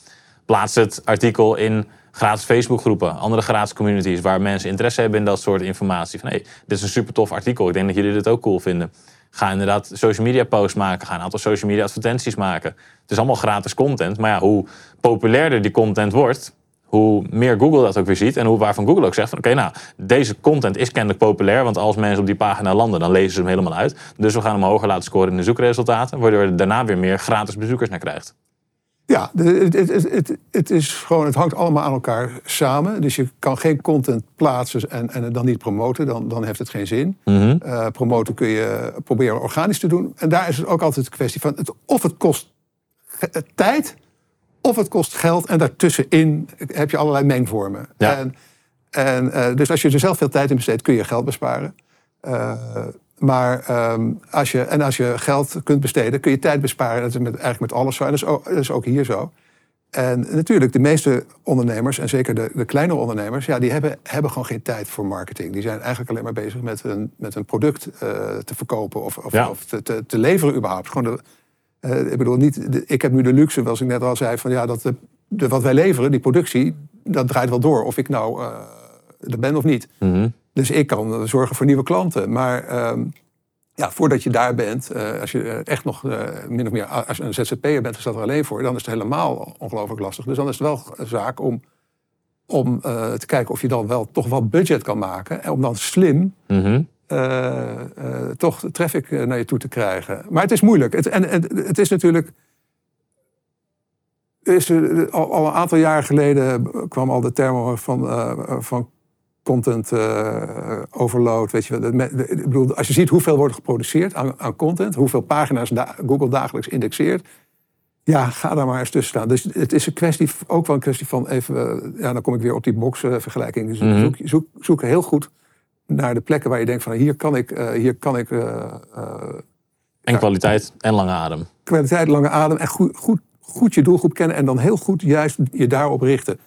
Plaats het artikel in gratis Facebookgroepen, andere gratis communities... waar mensen interesse hebben in dat soort informatie. Van hey, dit is een super tof artikel, ik denk dat jullie dit ook cool vinden. Ga inderdaad social media posts maken, ga een aantal social media advertenties maken. Het is allemaal gratis content, maar ja, hoe populairder die content wordt... hoe meer Google dat ook weer ziet en hoe waarvan Google ook zegt van oké, nou, deze content is kennelijk populair, want als mensen op die pagina landen, dan lezen ze hem helemaal uit. Dus we gaan hem hoger laten scoren in de zoekresultaten, waardoor je daarna weer meer gratis bezoekers naar krijgt.
Ja, het, het, het, het, is gewoon, het hangt allemaal aan elkaar samen. Dus je kan geen content plaatsen en, en het dan niet promoten. Dan, dan heeft het geen zin.
Mhm.
Eh, promoten kun je proberen organisch te doen. En daar is het ook altijd een kwestie van... Of het kost eh, tijd, of het kost geld. En daartussenin heb je allerlei mengvormen.
Ja.
En, en, eh, dus als je er zelf veel tijd in besteedt, kun je geld besparen. Eh, maar ehm, als je, en als je geld kunt besteden, kun je tijd besparen. Dat is met, eigenlijk met alles zo. En dat is ook, dat is ook hier zo. En natuurlijk, de meeste ondernemers, en zeker de, de kleine ondernemers, ja, die hebben, hebben gewoon geen tijd voor marketing. Die zijn eigenlijk alleen maar bezig met een, met een product eh, te verkopen of, of,
Ja.
of te, te, te leveren überhaupt. Gewoon de, eh, ik bedoel, niet, de- ik heb nu de luxe, zoals ik net al zei, van ja, dat de, de, wat wij leveren, die productie, dat draait wel door. Of ik nou er ben of niet.
Mhm.
Dus ik kan eh, zorgen voor nieuwe klanten. Maar ehm, ja, voordat je daar bent, eh, als je eh, echt nog eh, min of meer als je een ZZP'er bent, staat er alleen voor, dan is het helemaal ongelooflijk lastig. Dus dan is het wel een zaak om, om te kijken of je dan wel toch wat budget kan maken. En om dan slim eh, eh, toch traffic naar je toe te krijgen. Maar het is moeilijk. Het, en, en het is natuurlijk. Is er, al, al een aantal jaar geleden kwam al de term van, van content eh, overload. Weet je, ik bedoel, als je ziet hoeveel wordt geproduceerd aan, aan content, hoeveel pagina's da- Google dagelijks indexeert. Ja, ga daar maar eens tussen staan. Dus het is een kwestie, ook wel een kwestie van even. eh, ja, dan kom ik weer op die box-vergelijking. Dus
Mhm.
zoek, zoek, zoek heel goed naar de plekken waar je denkt van hier kan ik, eh, hier kan ik eh, eh,
En
Ja.
kwaliteit en lange adem.
kwaliteit, lange adem en goed, goed, goed je doelgroep kennen en dan heel goed juist je daarop richten.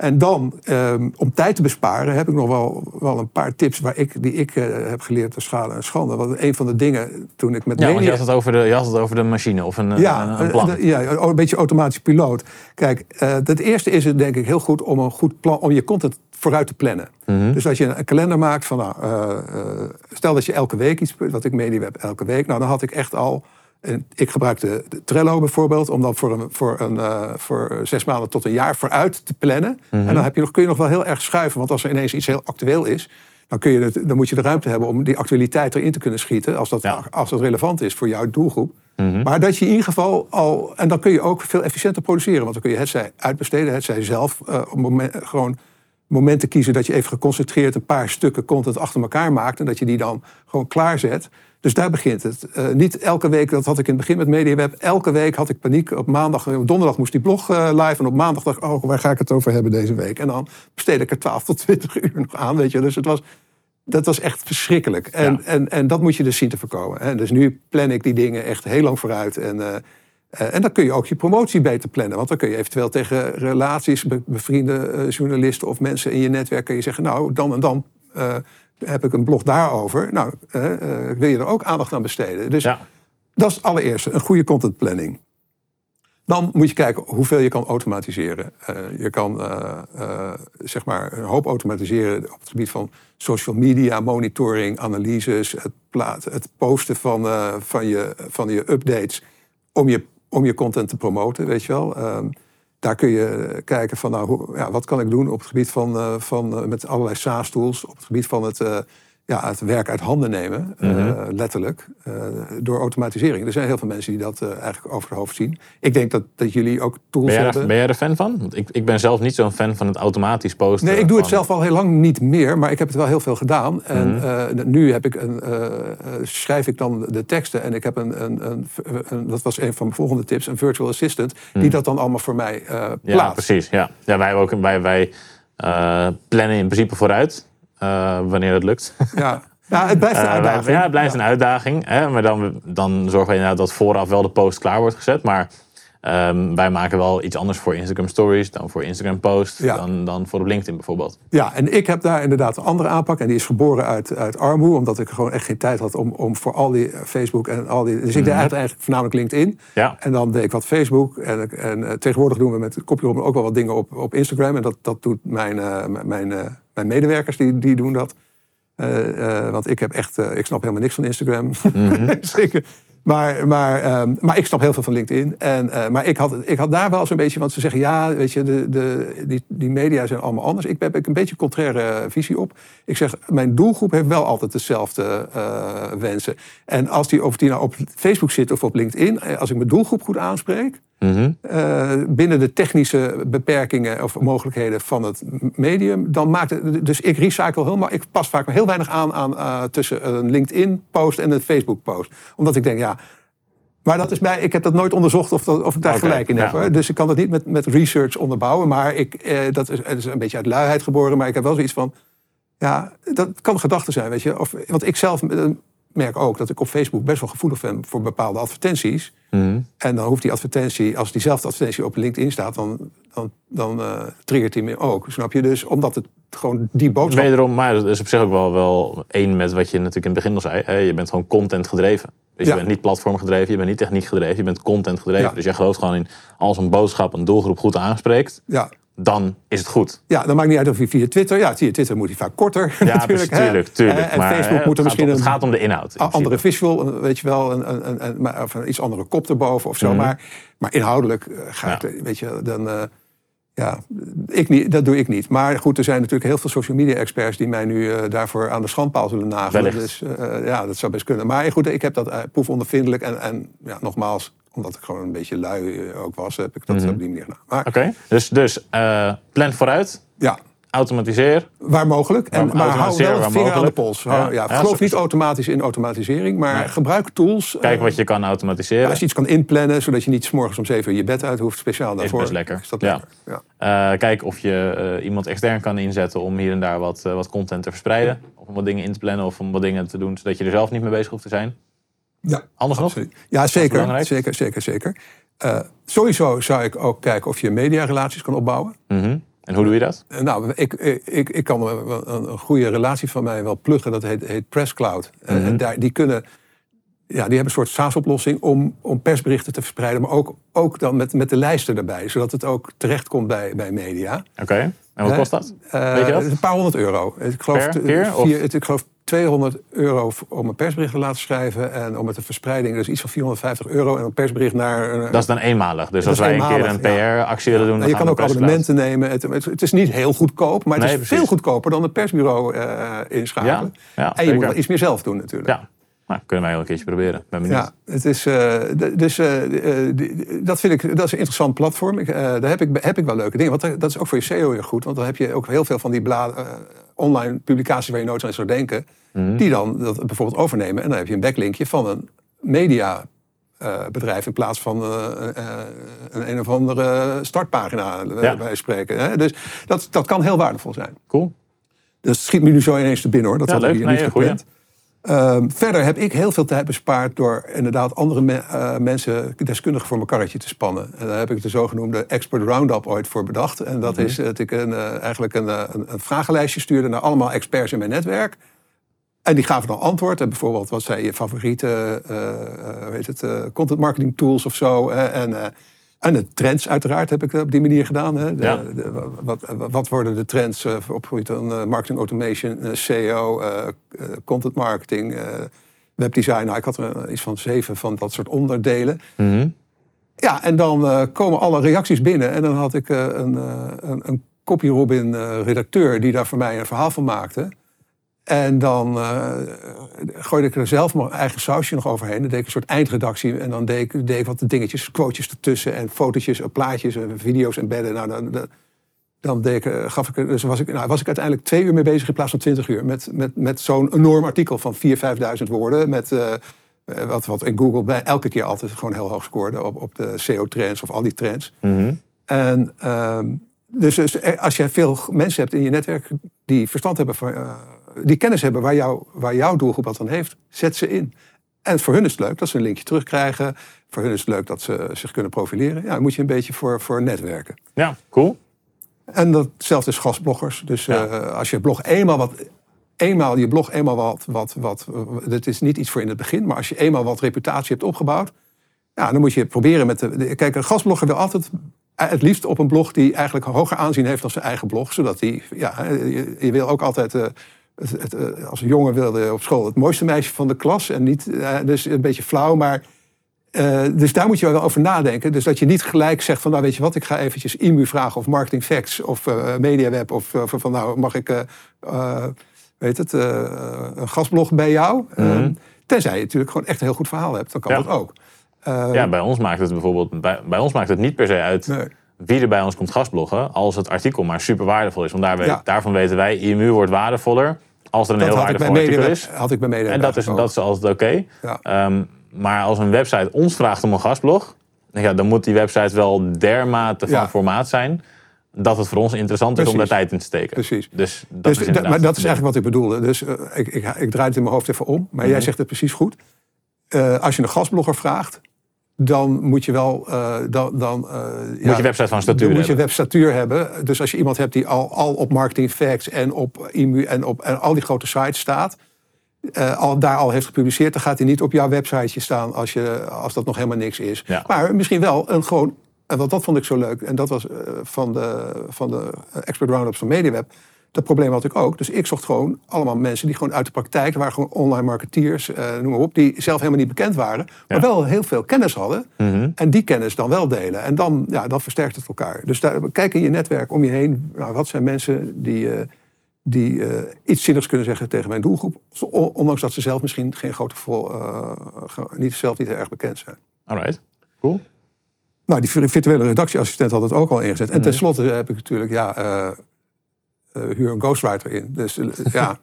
En dan, ehm, om tijd te besparen, heb ik nog wel, wel een paar tips waar ik, die ik eh, heb geleerd te schade en schande. Want een van de dingen toen ik met
Ja, want
media-
je had, het over de, je had het over de machine of een,
ja,
een, een plan.
eh, ja, een beetje automatisch piloot. Kijk, eh het eerste is het denk ik heel goed om een goed plan, om je content vooruit te plannen.
Mhm.
Dus als je een kalender maakt van, nou, eh, eh, stel dat je elke week iets, wat ik media heb elke week, nou dan had ik echt al, en ik gebruikte de Trello bijvoorbeeld, om dan voor, een, voor, een, eh, voor zes maanden tot een jaar vooruit te plannen.
Mhm.
En dan heb je nog, kun je nog wel heel erg schuiven, want als er ineens iets heel actueel is, dan, kun je het, dan moet je de ruimte hebben om die actualiteit erin te kunnen schieten, als dat,
Ja.
als dat relevant is voor jouw doelgroep.
Mhm.
Maar dat je in ieder geval al. En dan kun je ook veel efficiënter produceren. Want dan kun je het zij uitbesteden, het zij zelf eh, op moment, gewoon momenten kiezen dat je even geconcentreerd een paar stukken content achter elkaar maakt. En dat je die dan gewoon klaarzet. Dus daar begint het. Eh, niet elke week, dat had ik in het begin met MediaWeb. Elke week had ik paniek. Op maandag, op donderdag moest die blog eh, live. En op maandag dacht ik, oh, waar ga ik het over hebben deze week? En dan besteed ik er 12 tot 20 uur nog aan. Weet je. Dus het was, dat was echt verschrikkelijk. En,
Ja.
en, en dat moet je dus zien te voorkomen. Hè. Dus nu plan ik die dingen echt heel lang vooruit. En, eh, eh, en dan kun je ook je promotie beter plannen. Want dan kun je eventueel tegen relaties, be- bevriende eh, journalisten of mensen in je netwerk... kun je zeggen, nou, dan en dan eh, heb ik een blog daarover. Nou, wil je er ook aandacht aan besteden? Dus
Ja.
dat is het allereerste, een goede contentplanning. Dan moet je kijken hoeveel je kan automatiseren. Je kan zeg maar een hoop automatiseren op het gebied van social media, monitoring, analyses, het, plaat, het posten van, van, je, van je updates om je, om je content te promoten, weet je wel. Ehm, daar kun je kijken van, nou, ja, wat kan ik doen op het gebied van, eh, van eh, met allerlei SaaS-tools, op het gebied van het, eh, ja, het werk uit handen nemen, eh,
Mhm.
letterlijk, eh, door automatisering. Er zijn heel veel mensen die dat eh, eigenlijk over het hoofd zien. Ik denk dat, dat jullie ook tools
Ben jij,
hebben.
er, ben jij er fan van? Want ik, ik ben zelf niet zo'n fan van het automatisch posten.
Nee, ik doe het zelf al heel lang niet meer, maar ik heb het wel heel veel gedaan. En
Mhm.
nu heb ik een, schrijf ik dan de teksten en ik heb een, een, een, een- dat was een van mijn volgende tips, een virtual assistant, die dat dan allemaal voor mij
Mhm. Ja,
plaatst.
precies. Ja. Ja, wij, ook, wij, wij plannen in principe vooruit, wanneer het lukt.
Ja. ja, het blijft een
Eh,
uitdaging.
ja, het blijft een uitdaging. Hè? Maar dan, dan zorgen we inderdaad dat vooraf wel de post klaar wordt gezet. Maar ehm, wij maken wel iets anders voor Instagram Stories dan voor Instagram Post.
Ja.
Dan, dan voor op LinkedIn bijvoorbeeld.
Ja, en ik heb daar inderdaad een andere aanpak. En die is geboren uit, uit armoede, omdat ik gewoon echt geen tijd had om, om voor al die eh, Facebook en al die. Dus ik deed eigenlijk, eigenlijk voornamelijk LinkedIn.
Ja.
En dan deed ik wat Facebook. En, en eh, tegenwoordig doen we met Copyroom ook wel wat dingen op, op Instagram. En dat, dat doet mijn, eh, mijn, eh, mijn medewerkers, die, die doen dat. Eh, eh, want ik heb echt, eh, ik snap helemaal niks van Instagram. Zeker. Maar, maar, ehm, maar ik snap heel veel van LinkedIn. En, maar ik had, ik had daar wel zo'n beetje, want ze zeggen ja, weet je, de, de, die, die media zijn allemaal anders. Ik heb ik een beetje een contraire visie op. Ik zeg, mijn doelgroep heeft wel altijd dezelfde wensen. En als die, of die nou op Facebook zit of op LinkedIn, als ik mijn doelgroep goed aanspreek,
Mhm.
eh, binnen de technische beperkingen of mogelijkheden van het medium, dan maakt het. Dus ik recycle helemaal. Ik pas vaak heel weinig aan, aan eh, tussen een LinkedIn-post en een Facebook-post. Omdat ik denk, ja. Maar dat is bij, ik heb dat nooit onderzocht of, dat, of ik daar gelijk in heb.
ja.
Dus ik kan dat niet met, met research onderbouwen. Maar ik, eh, dat is, een beetje uit luiheid geboren. Maar ik heb wel zoiets van. Ja, dat kan gedachte zijn, weet je. Of, want ik zelf merk ook dat ik op Facebook best wel gevoelig ben voor bepaalde advertenties.
Mhm.
En dan hoeft die advertentie, als diezelfde advertentie op LinkedIn staat, dan, dan, dan eh, triggert die me ook. Snap je? Dus omdat het gewoon die boodschap.
Wederom, maar dat is op zich ook wel, wel één met wat je natuurlijk in het begin al zei. Hè? Je bent gewoon content gedreven. Dus
Ja.
je bent niet platform gedreven, je bent niet techniek gedreven, je bent content gedreven.
Ja.
Dus jij gelooft gewoon in als een boodschap een doelgroep goed aanspreekt,
Ja.
Dan is het goed.
ja, dan maakt niet uit of je via Twitter. Ja, via Twitter moet hij vaak korter.
Ja,
natuurlijk.
tuurlijk, tuurlijk.
Eh, En
maar,
Facebook moet er
gaat
misschien
om-
een
Het gaat om de inhoud. in
a- andere visual, een- weet je wel, een, een, een, een, of een iets andere kop erboven of zo.
Mhm.
Maar, maar inhoudelijk eh, ga
Ja.
ik, eh, weet je, dan. Ja, ik niet, dat doe ik niet. Maar goed, er zijn natuurlijk heel veel social media experts die mij nu eh, daarvoor aan de schandpaal zullen nagelen. Dus eh, ja, dat zou best kunnen. Maar goed, ik heb dat uh, proefondervindelijk. En, en ja, nogmaals, omdat ik gewoon een beetje lui ook was, heb ik dat
Mhm.
op die manier gedaan. Maar
Oké, dus, dus plan vooruit,
ja,
automatiseer.
waar mogelijk. En,
Waar-
maar hou wel vinger aan de pols. Hou-
Ja.
ja,
Ja,
geloof niet automatisch in automatisering, maar
Nee.
gebruik tools.
Kijk
eh,
wat je kan automatiseren.
Als je iets kan inplannen, zodat je niet 's morgens om 7 uur je bed uit hoeft, speciaal daarvoor.
best lekker.
Is dat lekker. Ja.
Eh, kijk of je eh, iemand extern kan inzetten om hier en daar wat, wat content te verspreiden. Of om wat dingen in te plannen of om wat dingen te doen zodat je er zelf niet mee bezig hoeft te zijn.
Ja,
Anders nog?
Ja, zeker. Zeker, zeker, zeker. Sowieso zou ik ook kijken of je mediarelaties kan opbouwen.
Mhm. En hoe doe je dat?
Eh, Nou, ik, ik, ik kan een, goede relatie van mij wel pluggen. Dat heet, heet PressCloud. Eh,
Mhm.
En daar, die kunnen... Ja, die hebben een soort SaaS-oplossing om, om persberichten te verspreiden. Maar ook, ook dan met, met de lijsten erbij. Zodat het ook terechtkomt bij, bij media.
Oké. En wat
Hè?
kost dat?
Eh,
Weet je dat?
Een paar honderd euro. Ik geloof,
Per keer,
vier- ik geloof 200 euro om een persbericht te laten schrijven. En om het de verspreiding, dus iets van 450 euro. En een persbericht naar... een-
Dat is dan eenmalig. Dus als wij een keer een
ja.
PR-actie willen doen, dan
je kan ook abonnementen nemen. Het, is niet heel goedkoop, maar het
Nee,
is
precies.
veel goedkoper dan een persbureau eh, inschakelen.
Ja,
en je moet wel iets meer zelf doen natuurlijk.
Ja, nou, kunnen wij wel een keertje proberen. Ben.
Ja, het is, eh, dus eh, dat vind ik dat is een interessant platform. Ik, daar heb ik, heb ik wel leuke dingen. Want dat- is ook voor je SEO heel goed. Want dan heb je ook heel veel van die bla- eh, online publicaties waar je nooit aan zou denken.
Mhm.
Die dan dat bijvoorbeeld overnemen. En dan heb je een backlinkje van een media eh, in plaats van eh, eh, een een of andere startpagina
Ja.
bij spreken. Hè? Dus dat, dat kan heel waardevol zijn.
Cool.
Dat schiet me nu zo ineens te binnen hoor. Dat
Ja,
had ik hier
Nee,
niet gepland. Ehm, verder heb ik heel veel tijd bespaard door inderdaad andere me- eh, mensen deskundigen voor mijn karretje te spannen. En daar heb ik de zogenoemde Expert Roundup ooit voor bedacht. En dat is dat ik een, eh, eigenlijk een, eh, een, een vragenlijstje stuurde naar allemaal experts in mijn netwerk. En die gaven dan antwoord. En bijvoorbeeld, wat zijn je favoriete eh, eh, hoe heet het, eh, content marketing tools of zo. en, eh, en de trends uiteraard heb ik op die manier gedaan. Hè? De-
Ja.
de- wat, wat worden de trends eh, op het gebied van eh, marketing automation, eh, SEO, eh, eh, content marketing, eh, webdesign. Nou, ik had er eh, iets van zeven van dat soort onderdelen.
Mhm.
Ja, en dan eh, komen alle reacties binnen. En dan had ik eh, een, eh, een, een Copy Robin eh, redacteur die daar voor mij een verhaal van maakte. En dan eh, gooide ik er zelf mijn eigen sausje nog overheen. Dan deed ik een soort eindredactie. En dan deed ik, deed ik wat dingetjes, quotejes ertussen. En fotootjes, en plaatjes en video's embedden. Nou, dan, dan, dan deed ik, eh, gaf ik, er- dus was ik, nou, was ik uiteindelijk twee uur mee bezig in plaats van twintig uur. Met, met, met zo'n enorm artikel van 4.000, 5.000 woorden. Met, eh, eh, wat, wat in Google bij elke keer altijd gewoon heel hoog scoorde op, op de SEO-trends of al die trends.
Mhm.
En ehm, dus, dus eh, als je veel mensen hebt in je netwerk die verstand hebben van, eh, die kennis hebben waar, jou, waar jouw doelgroep wat aan heeft, zet ze in. En voor hun is het leuk dat ze een linkje terugkrijgen. Voor hun is het leuk dat ze zich kunnen profileren. Ja, dan moet je een beetje voor, voor netwerken.
Ja, cool.
En datzelfde is gastbloggers. Dus
Ja.
eh, als je blog eenmaal wat. Eenmaal je blog eenmaal wat, wat, wat. Het is niet iets voor in het begin, maar als je eenmaal wat reputatie hebt opgebouwd. Ja, dan moet je proberen met de. de- Kijk, een gastblogger wil altijd. eh, Het liefst op een blog die eigenlijk hoger aanzien heeft dan zijn eigen blog. Zodat die. Ja, je, je wil ook altijd. eh, het, het, eh, als een jongen wilde op school het mooiste meisje van de klas. En niet. eh, dus een beetje flauw, maar. eh, dus daar moet je wel over nadenken. Dus dat je niet gelijk zegt van, nou weet je wat, ik ga eventjes IMU vragen of Marketing Facts of eh MediaWeb of van, nou mag ik, weet het, een gastblog bij jou? Eh, tenzij je natuurlijk gewoon echt een heel goed verhaal hebt, dan kan
Ja.
dat ook.
Ja, bij ons maakt het bijvoorbeeld bij, bij ons maakt het niet per se uit
Nee.
Wie er bij ons komt gastbloggen, als het artikel maar super waardevol is. Want daar weet-
Ja.
daarvan weten wij, IMU wordt waardevoller als er een
dat
heel waardevol artikel is.
had ik bij MediaWeb
En dat is, dat is altijd oké.
Ja.
Ehm, maar als een website ons vraagt om een gastblog, ja, dan moet die website wel dermate van
Ja.
formaat zijn dat het voor ons interessant is om daar tijd in te steken.
Precies.
Dus dat
Dus
is
da-
inderdaad
maar dat is eigenlijk wat ik bedoelde. Dus eh, ik, ik, ik draai het in mijn hoofd even om. Maar
Mhm.
jij zegt het precies goed. Eh, als je een gastblogger vraagt, dan moet je wel... eh, dan, dan, eh,
Moet je website van statuur
Dan moet je
hebben.
webstatuur hebben. Dus als je iemand hebt die al, al op Marketing Facts en op IMU en op en al die grote sites staat... eh, al, daar al heeft gepubliceerd, dan gaat hij niet op jouw websiteje staan als, je, als dat nog helemaal niks is.
Ja.
Maar misschien wel een gewoon... En wat dat vond ik zo leuk. En dat was van de, van de expert roundups van MediaWeb. Dat probleem had ik ook. Dus ik zocht gewoon allemaal mensen die gewoon uit de praktijk... waren gewoon online marketeers, eh, noem maar op... die zelf helemaal niet bekend waren... maar
Ja.
wel heel veel kennis hadden.
Mhm.
En die kennis dan wel delen. En dan, ja, dan versterkt het elkaar. Dus daar, kijk in je netwerk om je heen. Nou, wat zijn mensen die, eh, die eh, iets zinnigs kunnen zeggen tegen mijn doelgroep? Ondanks dat ze zelf misschien geen grote vol, eh, ge- niet, zelf niet heel erg bekend zijn.
Alright, cool.
Nou, die vir- virtuele redactieassistent had het ook al ingezet. En tenslotte heb ik natuurlijk, ja, huur een ghostwriter in. Dus eh, ja,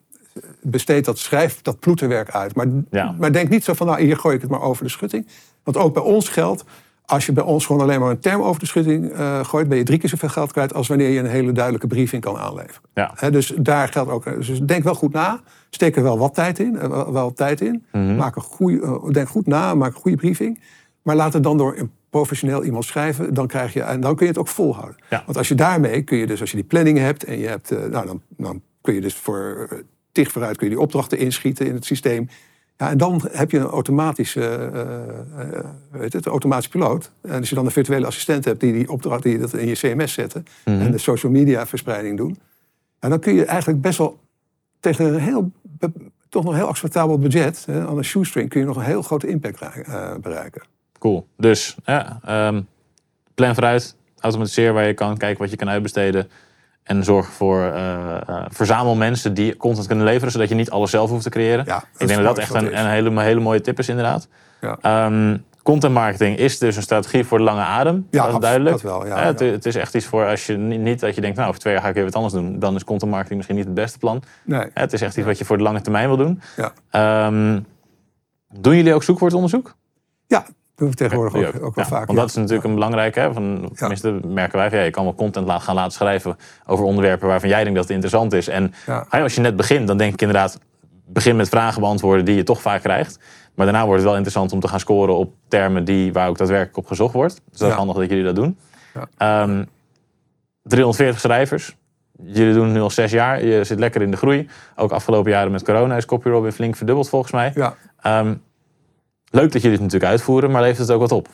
besteed dat schrijf dat ploeterwerk uit. Maar,
Ja.
maar denk niet zo van, nou, hier gooi ik het maar over de schutting. Want ook bij ons geldt, als je bij ons gewoon alleen maar een term over de schutting eh, gooit, ben je drie keer zoveel geld kwijt als wanneer je een hele duidelijke briefing kan aanleveren.
Ja.
Dus daar geldt ook. Dus denk wel goed na. Steek er wel wat tijd in. eh, Wel, wel tijd in.
Mhm.
Maak een goede, eh, denk goed na. Maak een goede briefing. Maar laat het dan door een professioneel iemand schrijven. Dan, krijg je, en dan kun je het ook volhouden.
Ja.
Want als je daarmee kun je dus, als je die planning hebt en je hebt, eh, nou, dan, dan kun je dus voor uh, tig vooruit kun je die opdrachten inschieten in het systeem. Ja, en dan heb je een automatische, uh, uh, weet het, automatische piloot. En als je dan een virtuele assistent hebt die die opdracht die dat in je CMS zetten
Mhm.
en de social media verspreiding doen, en dan kun je eigenlijk best wel tegen een heel, toch nog heel acceptabel budget, hè, aan een shoestring, kun je nog een heel grote impact uh, bereiken.
Cool. Dus ja, um, plan vooruit, automatiseer waar je kan, kijk wat je kan uitbesteden. En zorg voor, uh, uh, verzamel mensen die content kunnen leveren, zodat je niet alles zelf hoeft te creëren.
Ja,
ik denk dat dat echt een, een, hele, hele mooie tip is, inderdaad.
Ja.
Um, content marketing is dus een strategie voor de lange adem.
Ja,
dat is duidelijk.
Dat wel, ja,
ja, het, het, is echt iets voor als je niet, niet, dat je denkt, nou, over twee jaar ga ik weer wat anders doen. Dan is content marketing misschien niet het beste plan.
Nee.
Het is echt iets wat je voor de lange termijn wil doen.
Ja.
Um, doen jullie ook zoekwoordonderzoek?
Ja, doen we tegenwoordig ook, ook, ook wel
ja,
vaak.
Want dat is natuurlijk een belangrijke. Hè, van, tenminste, merken wij van ja, je kan wel content gaan laten schrijven over onderwerpen waarvan jij denkt dat het interessant is. En als je net begint, dan denk ik inderdaad, begin met vragen beantwoorden die je toch vaak krijgt. Maar daarna wordt het wel interessant om te gaan scoren op termen die, waar ook daadwerkelijk op gezocht wordt. Dus dat is handig dat jullie dat doen. Um, 340 schrijvers. Jullie doen het nu al zes jaar. Je zit lekker in de groei. Ook afgelopen jaren met corona is CopyRob weer flink verdubbeld volgens mij.
Ja.
Um, leuk dat jullie het natuurlijk uitvoeren, maar levert het ook wat op?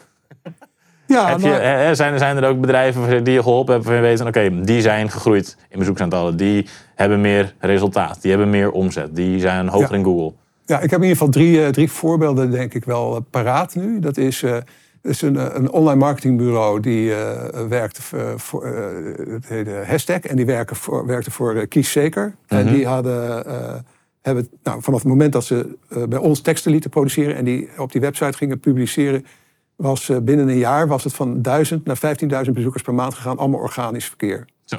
Ja,
Heb je, nou, zijn, zijn er ook bedrijven die je geholpen hebben waarvan je weet, oké, okay, die zijn gegroeid in bezoeksaantallen, die hebben meer resultaat, die hebben meer omzet, die zijn hoger
ja.
in Google?
Ja, ik heb in ieder geval drie, uh, drie voorbeelden denk ik wel uh, paraat nu. Dat is, uh, is een, een, online marketingbureau die werkte voor het heette Hashtag en die werken voor, werkte voor Kies Zeker. Mm -hmm. En die hadden hebben nou, vanaf het moment dat ze uh, bij ons teksten lieten produceren en die op die website gingen publiceren, was uh, binnen een jaar was het van 1000 naar 15.000 bezoekers per maand gegaan, allemaal organisch verkeer.
Zo.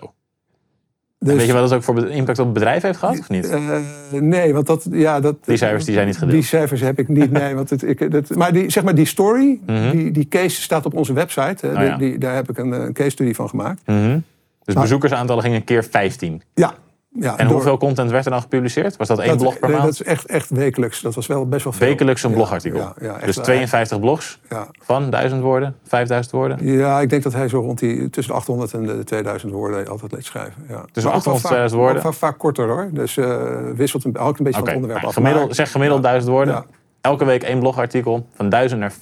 Dus, weet je wat dat ook voor impact op het bedrijf heeft gehad, of niet?
Uh, nee, want dat, ja, dat...
Die cijfers die zijn niet gedeeld?
Die cijfers heb ik niet, nee. Want het, ik, dat, maar die, zeg maar die story,
Mhm.
mm -hmm. die, die case staat op onze website. Oh, ja. die, daar heb ik een, een case studie van gemaakt.
Mm -hmm. Dus nou, bezoekersaantallen gingen keer 15?
Ja, ja,
en door, hoeveel content werd er dan gepubliceerd? Was dat één
dat,
blog per
nee,
maand?
Dat is echt, echt wekelijks. Dat was wel best wel veel.
Wekelijks een blogartikel?
Ja,
dus 52 blogs
ja.
van 1000 woorden, 5000 woorden?
Ja, ik denk dat hij zo rond die tussen de 800 en de 2000 woorden altijd leed schrijven. Ja.
Tussen 800 en 2000 woorden?
Vaak, vaak korter hoor. Dus uh, wisselt een, hangt een beetje
okay.
van het onderwerp
ja,
af.
Gemiddeld, zeg gemiddeld 1000 woorden. Elke week één blogartikel van 1000 naar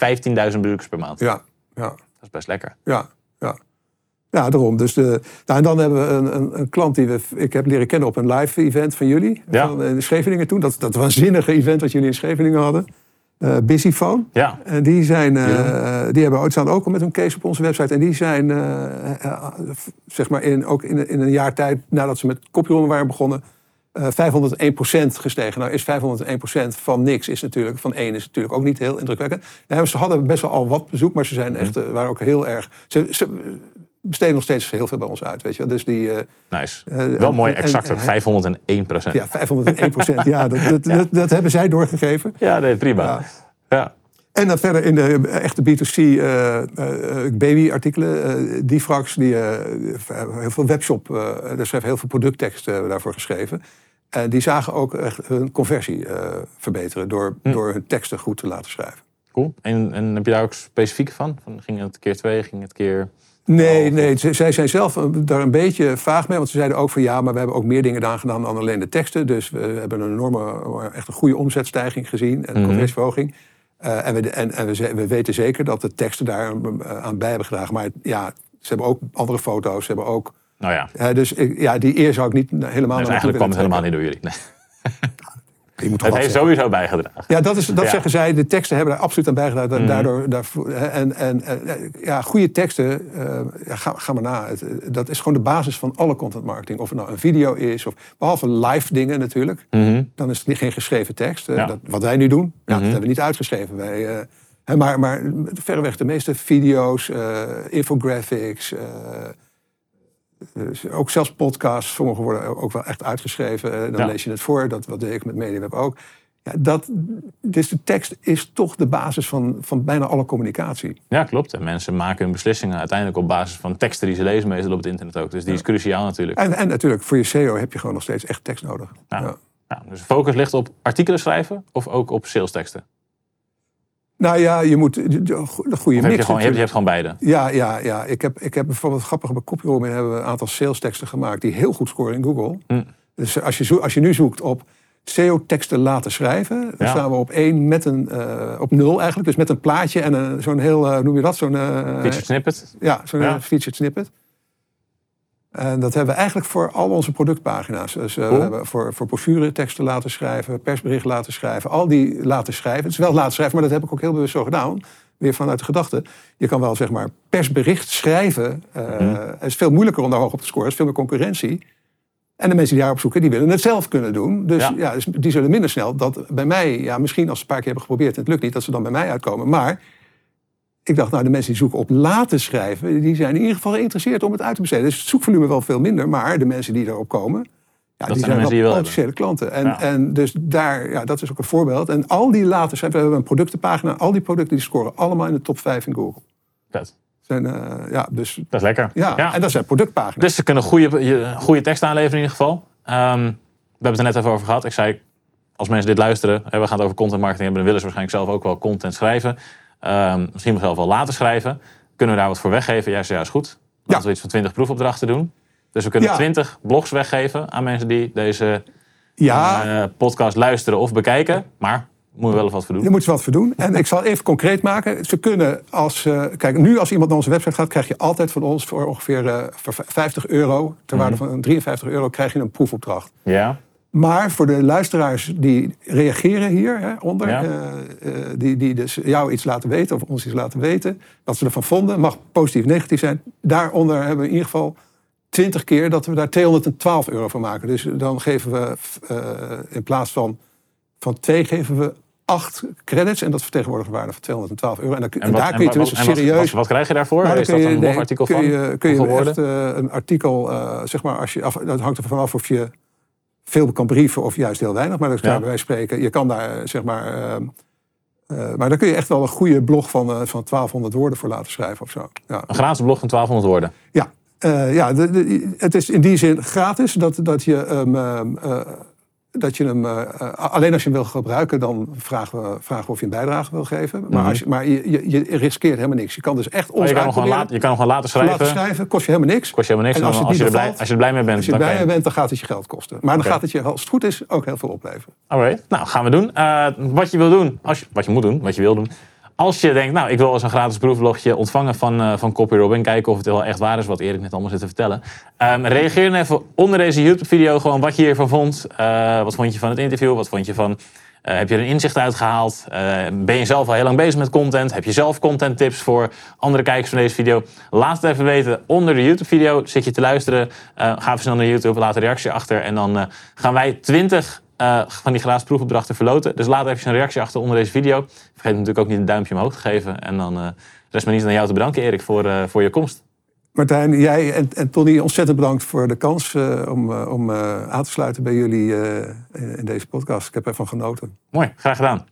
15.000 bezoekers per maand.
Ja, ja.
Dat is best lekker.
Ja, ja. Daarom. Dus de, nou, en dan hebben we een, een, een, klant die we, ik heb leren kennen op een live event van jullie.
Ja.
Van, in Scheveningen toen. Dat, dat waanzinnige event wat jullie in Scheveningen hadden. Uh, Busyphone.
Ja.
En die, zijn, uh, die hebben, staan ook al met een case op onze website. En die zijn uh, zeg maar in, ook in, in, een jaar tijd nadat ze met copyronnen waren begonnen. 501% gestegen. Nou is 501% van niks is natuurlijk, van één is natuurlijk ook niet heel indrukwekkend. Nou, ze hadden best wel al wat bezoek, maar ze zijn echt, waren ook heel erg. Ze, ze, besteden nog steeds heel veel bij ons uit, weet je Dus die, uh,
nice. Uh, Wel mooi, exact ook, 501 procent.
Ja, 501 procent. ja, dat, dat, ja. Dat, dat, hebben zij doorgegeven.
Ja, nee, prima. Ja. ja.
En dan verder in de echte B2C uh, babyartikelen. Difrax, die heel veel webshop, daar schreef heel veel productteksten daarvoor geschreven. En die zagen ook echt hun conversie verbeteren door, hm. door hun teksten goed te laten schrijven.
Cool. En, en heb je daar ook specifiek van? van ging het keer twee, ging het keer...
Nee, nee, zij zijn zelf daar een beetje vaag mee. Want ze zeiden ook van ja, maar we hebben ook meer dingen aan gedaan dan alleen de teksten. Dus we hebben een enorme, echt een goede omzetstijging gezien en conversieverhoging. Uh, en we, en, en we, we, weten zeker dat de teksten daar aan bij hebben gedragen. Maar ja, ze hebben ook andere foto's, ze hebben ook...
Nou ja.
Uh, dus ik, ja, die eer zou ik niet helemaal...
Dus eigenlijk kwam het helemaal niet door jullie. Nee.
Je moet
het heeft sowieso bijgedragen.
Ja, dat, is, dat
Ja.
zeggen zij. De teksten hebben daar absoluut aan bijgedragen.
Mhm.
Daardoor, daarvoor, en, en, en ja, goede teksten, eh, ja, ga, ga maar na. Het, dat is gewoon de basis van alle content marketing. Of het nou een video is, of behalve live dingen natuurlijk.
Mhm.
Dan is het niet- geen geschreven tekst. Eh,
Ja.
dat, wat wij nu doen, ja,
Mhm.
dat hebben we niet uitgeschreven. Wij, hè, maar, maar verreweg de meeste video's, infographics... eh, dus ook zelfs podcasts, sommige worden ook wel echt uitgeschreven. Eh, Dan
Ja.
lees je het voor, dat, wat deed ik met MediaWeb ook. Ja, dat, dus de tekst is toch de basis van, van bijna alle communicatie.
Ja, klopt. En mensen maken hun beslissingen uiteindelijk op basis van teksten die ze lezen, meestal op het internet ook. Dus die is cruciaal natuurlijk.
En, en natuurlijk, voor je SEO heb je gewoon nog steeds echt tekst nodig.
Ja. Dus focus ligt op artikelen schrijven of ook op sales teksten?
Nou ja, je moet de, de goede mix
heb je, gewoon, je, hebt, je
natuurlijk.
hebt gewoon beide.
Ja, ja, ja. Ik heb, ik heb bijvoorbeeld grappig bij Copyroom hebben we een aantal sales teksten gemaakt die heel goed scoren in Google.
Hm.
Dus als je, zo- als je nu zoekt op SEO-teksten laten schrijven, dan
Ja.
staan we op één met een eh, op nul eigenlijk, dus met een plaatje en zo'n heel, eh, noem je dat, zo'n eh,
Featured snippet.
ja, zo'n
Ja.
featured snippet. En dat hebben we eigenlijk voor al onze productpagina's. Dus eh,
Cool.
we hebben voor, voor brochure teksten laten schrijven, persbericht laten schrijven. Al die laten schrijven. Het is wel laten schrijven, maar dat heb ik ook heel bewust zo gedaan. Weer vanuit de gedachte. Je kan wel zeg maar persbericht schrijven. eh, Het is veel moeilijker om daar hoog op te scoren. Er is veel meer concurrentie. En de mensen die daarop zoeken, die willen het zelf kunnen doen. Dus,
Ja.
ja. dus die zullen minder snel dat bij mij... Ja, misschien als ze een paar keer hebben geprobeerd en het lukt niet... dat ze dan bij mij uitkomen. Maar ik dacht, nou, de mensen die zoeken op laten schrijven... die zijn in ieder geval geïnteresseerd om het uit te besteden. Dus het zoekvolume wel veel minder. Maar de mensen die erop komen... Ja, die
zijn
zijn wel potentiële klanten. En,
Ja.
en dus daar, ja, dat is ook een voorbeeld. En al die laten schrijven... We hebben een productenpagina. Al die producten die scoren allemaal in de top 5 in Google.
Vet.
Zijn, eh, ja, dus,
Dat is lekker.
ja, en dat zijn productpagina's.
Dus ze kunnen goede, goede tekst aanleveren in ieder geval. Ehm, we hebben het er net even over gehad. Ik zei, als mensen dit luisteren, hè, we gaan het over content marketing hebben, dan willen ze waarschijnlijk zelf ook wel content schrijven. Ehm, misschien zelf wel laten schrijven. Kunnen we daar wat voor weggeven? Ja, is goed. Laten
Ja.
we iets van 20 proefopdrachten doen. Dus we kunnen
Ja.
20 blogs weggeven aan mensen die deze
ja,
eh, podcast luisteren of bekijken. Maar moet je wel even wat voor doen.
Daar moeten ze wat voor doen. En ik zal even concreet maken. Ze kunnen als. eh, kijk, nu als iemand naar onze website gaat, krijg je altijd van ons voor ongeveer eh, voor 50 euro. Ter waarde van 53 euro krijg je een proefopdracht.
Ja,
Maar voor de luisteraars die reageren hier hè, onder,
Ja.
eh, eh, die, die dus jou iets laten weten of ons iets laten weten, wat ze ervan vonden, mag positief, negatief zijn. Daaronder hebben we in ieder geval 20 keer dat we daar 212 euro voor maken. Dus dan geven we eh, in plaats van, van twee geven we acht credits en dat vertegenwoordigt een waarde van 212 euro. En, dan, en,
wat-
daar kun je
wat-
serieus.
Wat, wat krijg je daarvoor?
Nou,
is dat
kun je-
een
nee,
blogartikel
kun
van?
je, kun je echt een artikel, zeg maar, als je af, dat hangt er vanaf of je veel kan brieven of juist heel weinig. Maar dat kan
Ja.
van spreken, je kan daar, eh, zeg maar, eh, eh, maar daar kun je echt wel een goede blog van, van 1200 woorden voor laten schrijven of zo. Ja,
Een gratis blog van 1200 woorden.
ja. Ja de, de- het is in die zin gratis dat, dat je hem. Dat je hem, eh, eh, alleen als je hem wil gebruiken, dan vragen we, vragen we of je een bijdrage wil geven. Maar, als je, maar je, je, je riskeert helemaal niks. Je kan dus echt
Mhm. Oh,
ons
je, kan hem gewoon laten, je kan hem gewoon laten schrijven.
laten schrijven. Kost je helemaal niks.
Kost je helemaal niks.
En als
En er blij, als je er blij mee bent,
Als je
kan je...
bent, dan gaat het je geld kosten. Maar dan gaat het je, als het goed is, ook heel veel opleveren.
Alright, nou gaan we doen. Eh, wat je wil doen, als je, wat je moet doen, wat je wil doen. Als je denkt, nou ik wil eens een gratis proefblogje ontvangen van, eh van Copy Robin. Kijken of het wel echt waar is wat Erik net allemaal zit te vertellen. Ehm, reageer dan even onder deze YouTube video gewoon wat je hiervan vond. Eh, wat vond je van het interview? Wat vond je van... eh, heb je er een inzicht uitgehaald? Eh, ben je zelf al heel lang bezig met content? Heb je zelf content tips voor andere kijkers van deze video? Laat het even weten onder de YouTube video. Zit je te luisteren? ga even snel naar YouTube, laat een reactie achter. En dan gaan wij 20 eh, van die gratis proefopdrachten verloten. Dus laat even een reactie achter onder deze video. Vergeet natuurlijk ook niet een duimpje omhoog te geven. En dan eh rest me niet aan jou te bedanken, Erik, voor, eh, voor je komst.
Martijn, jij en, en Tony, ontzettend bedankt voor de kans om, om aan te sluiten bij jullie in, in deze podcast. Ik heb ervan genoten.
Mooi, graag gedaan.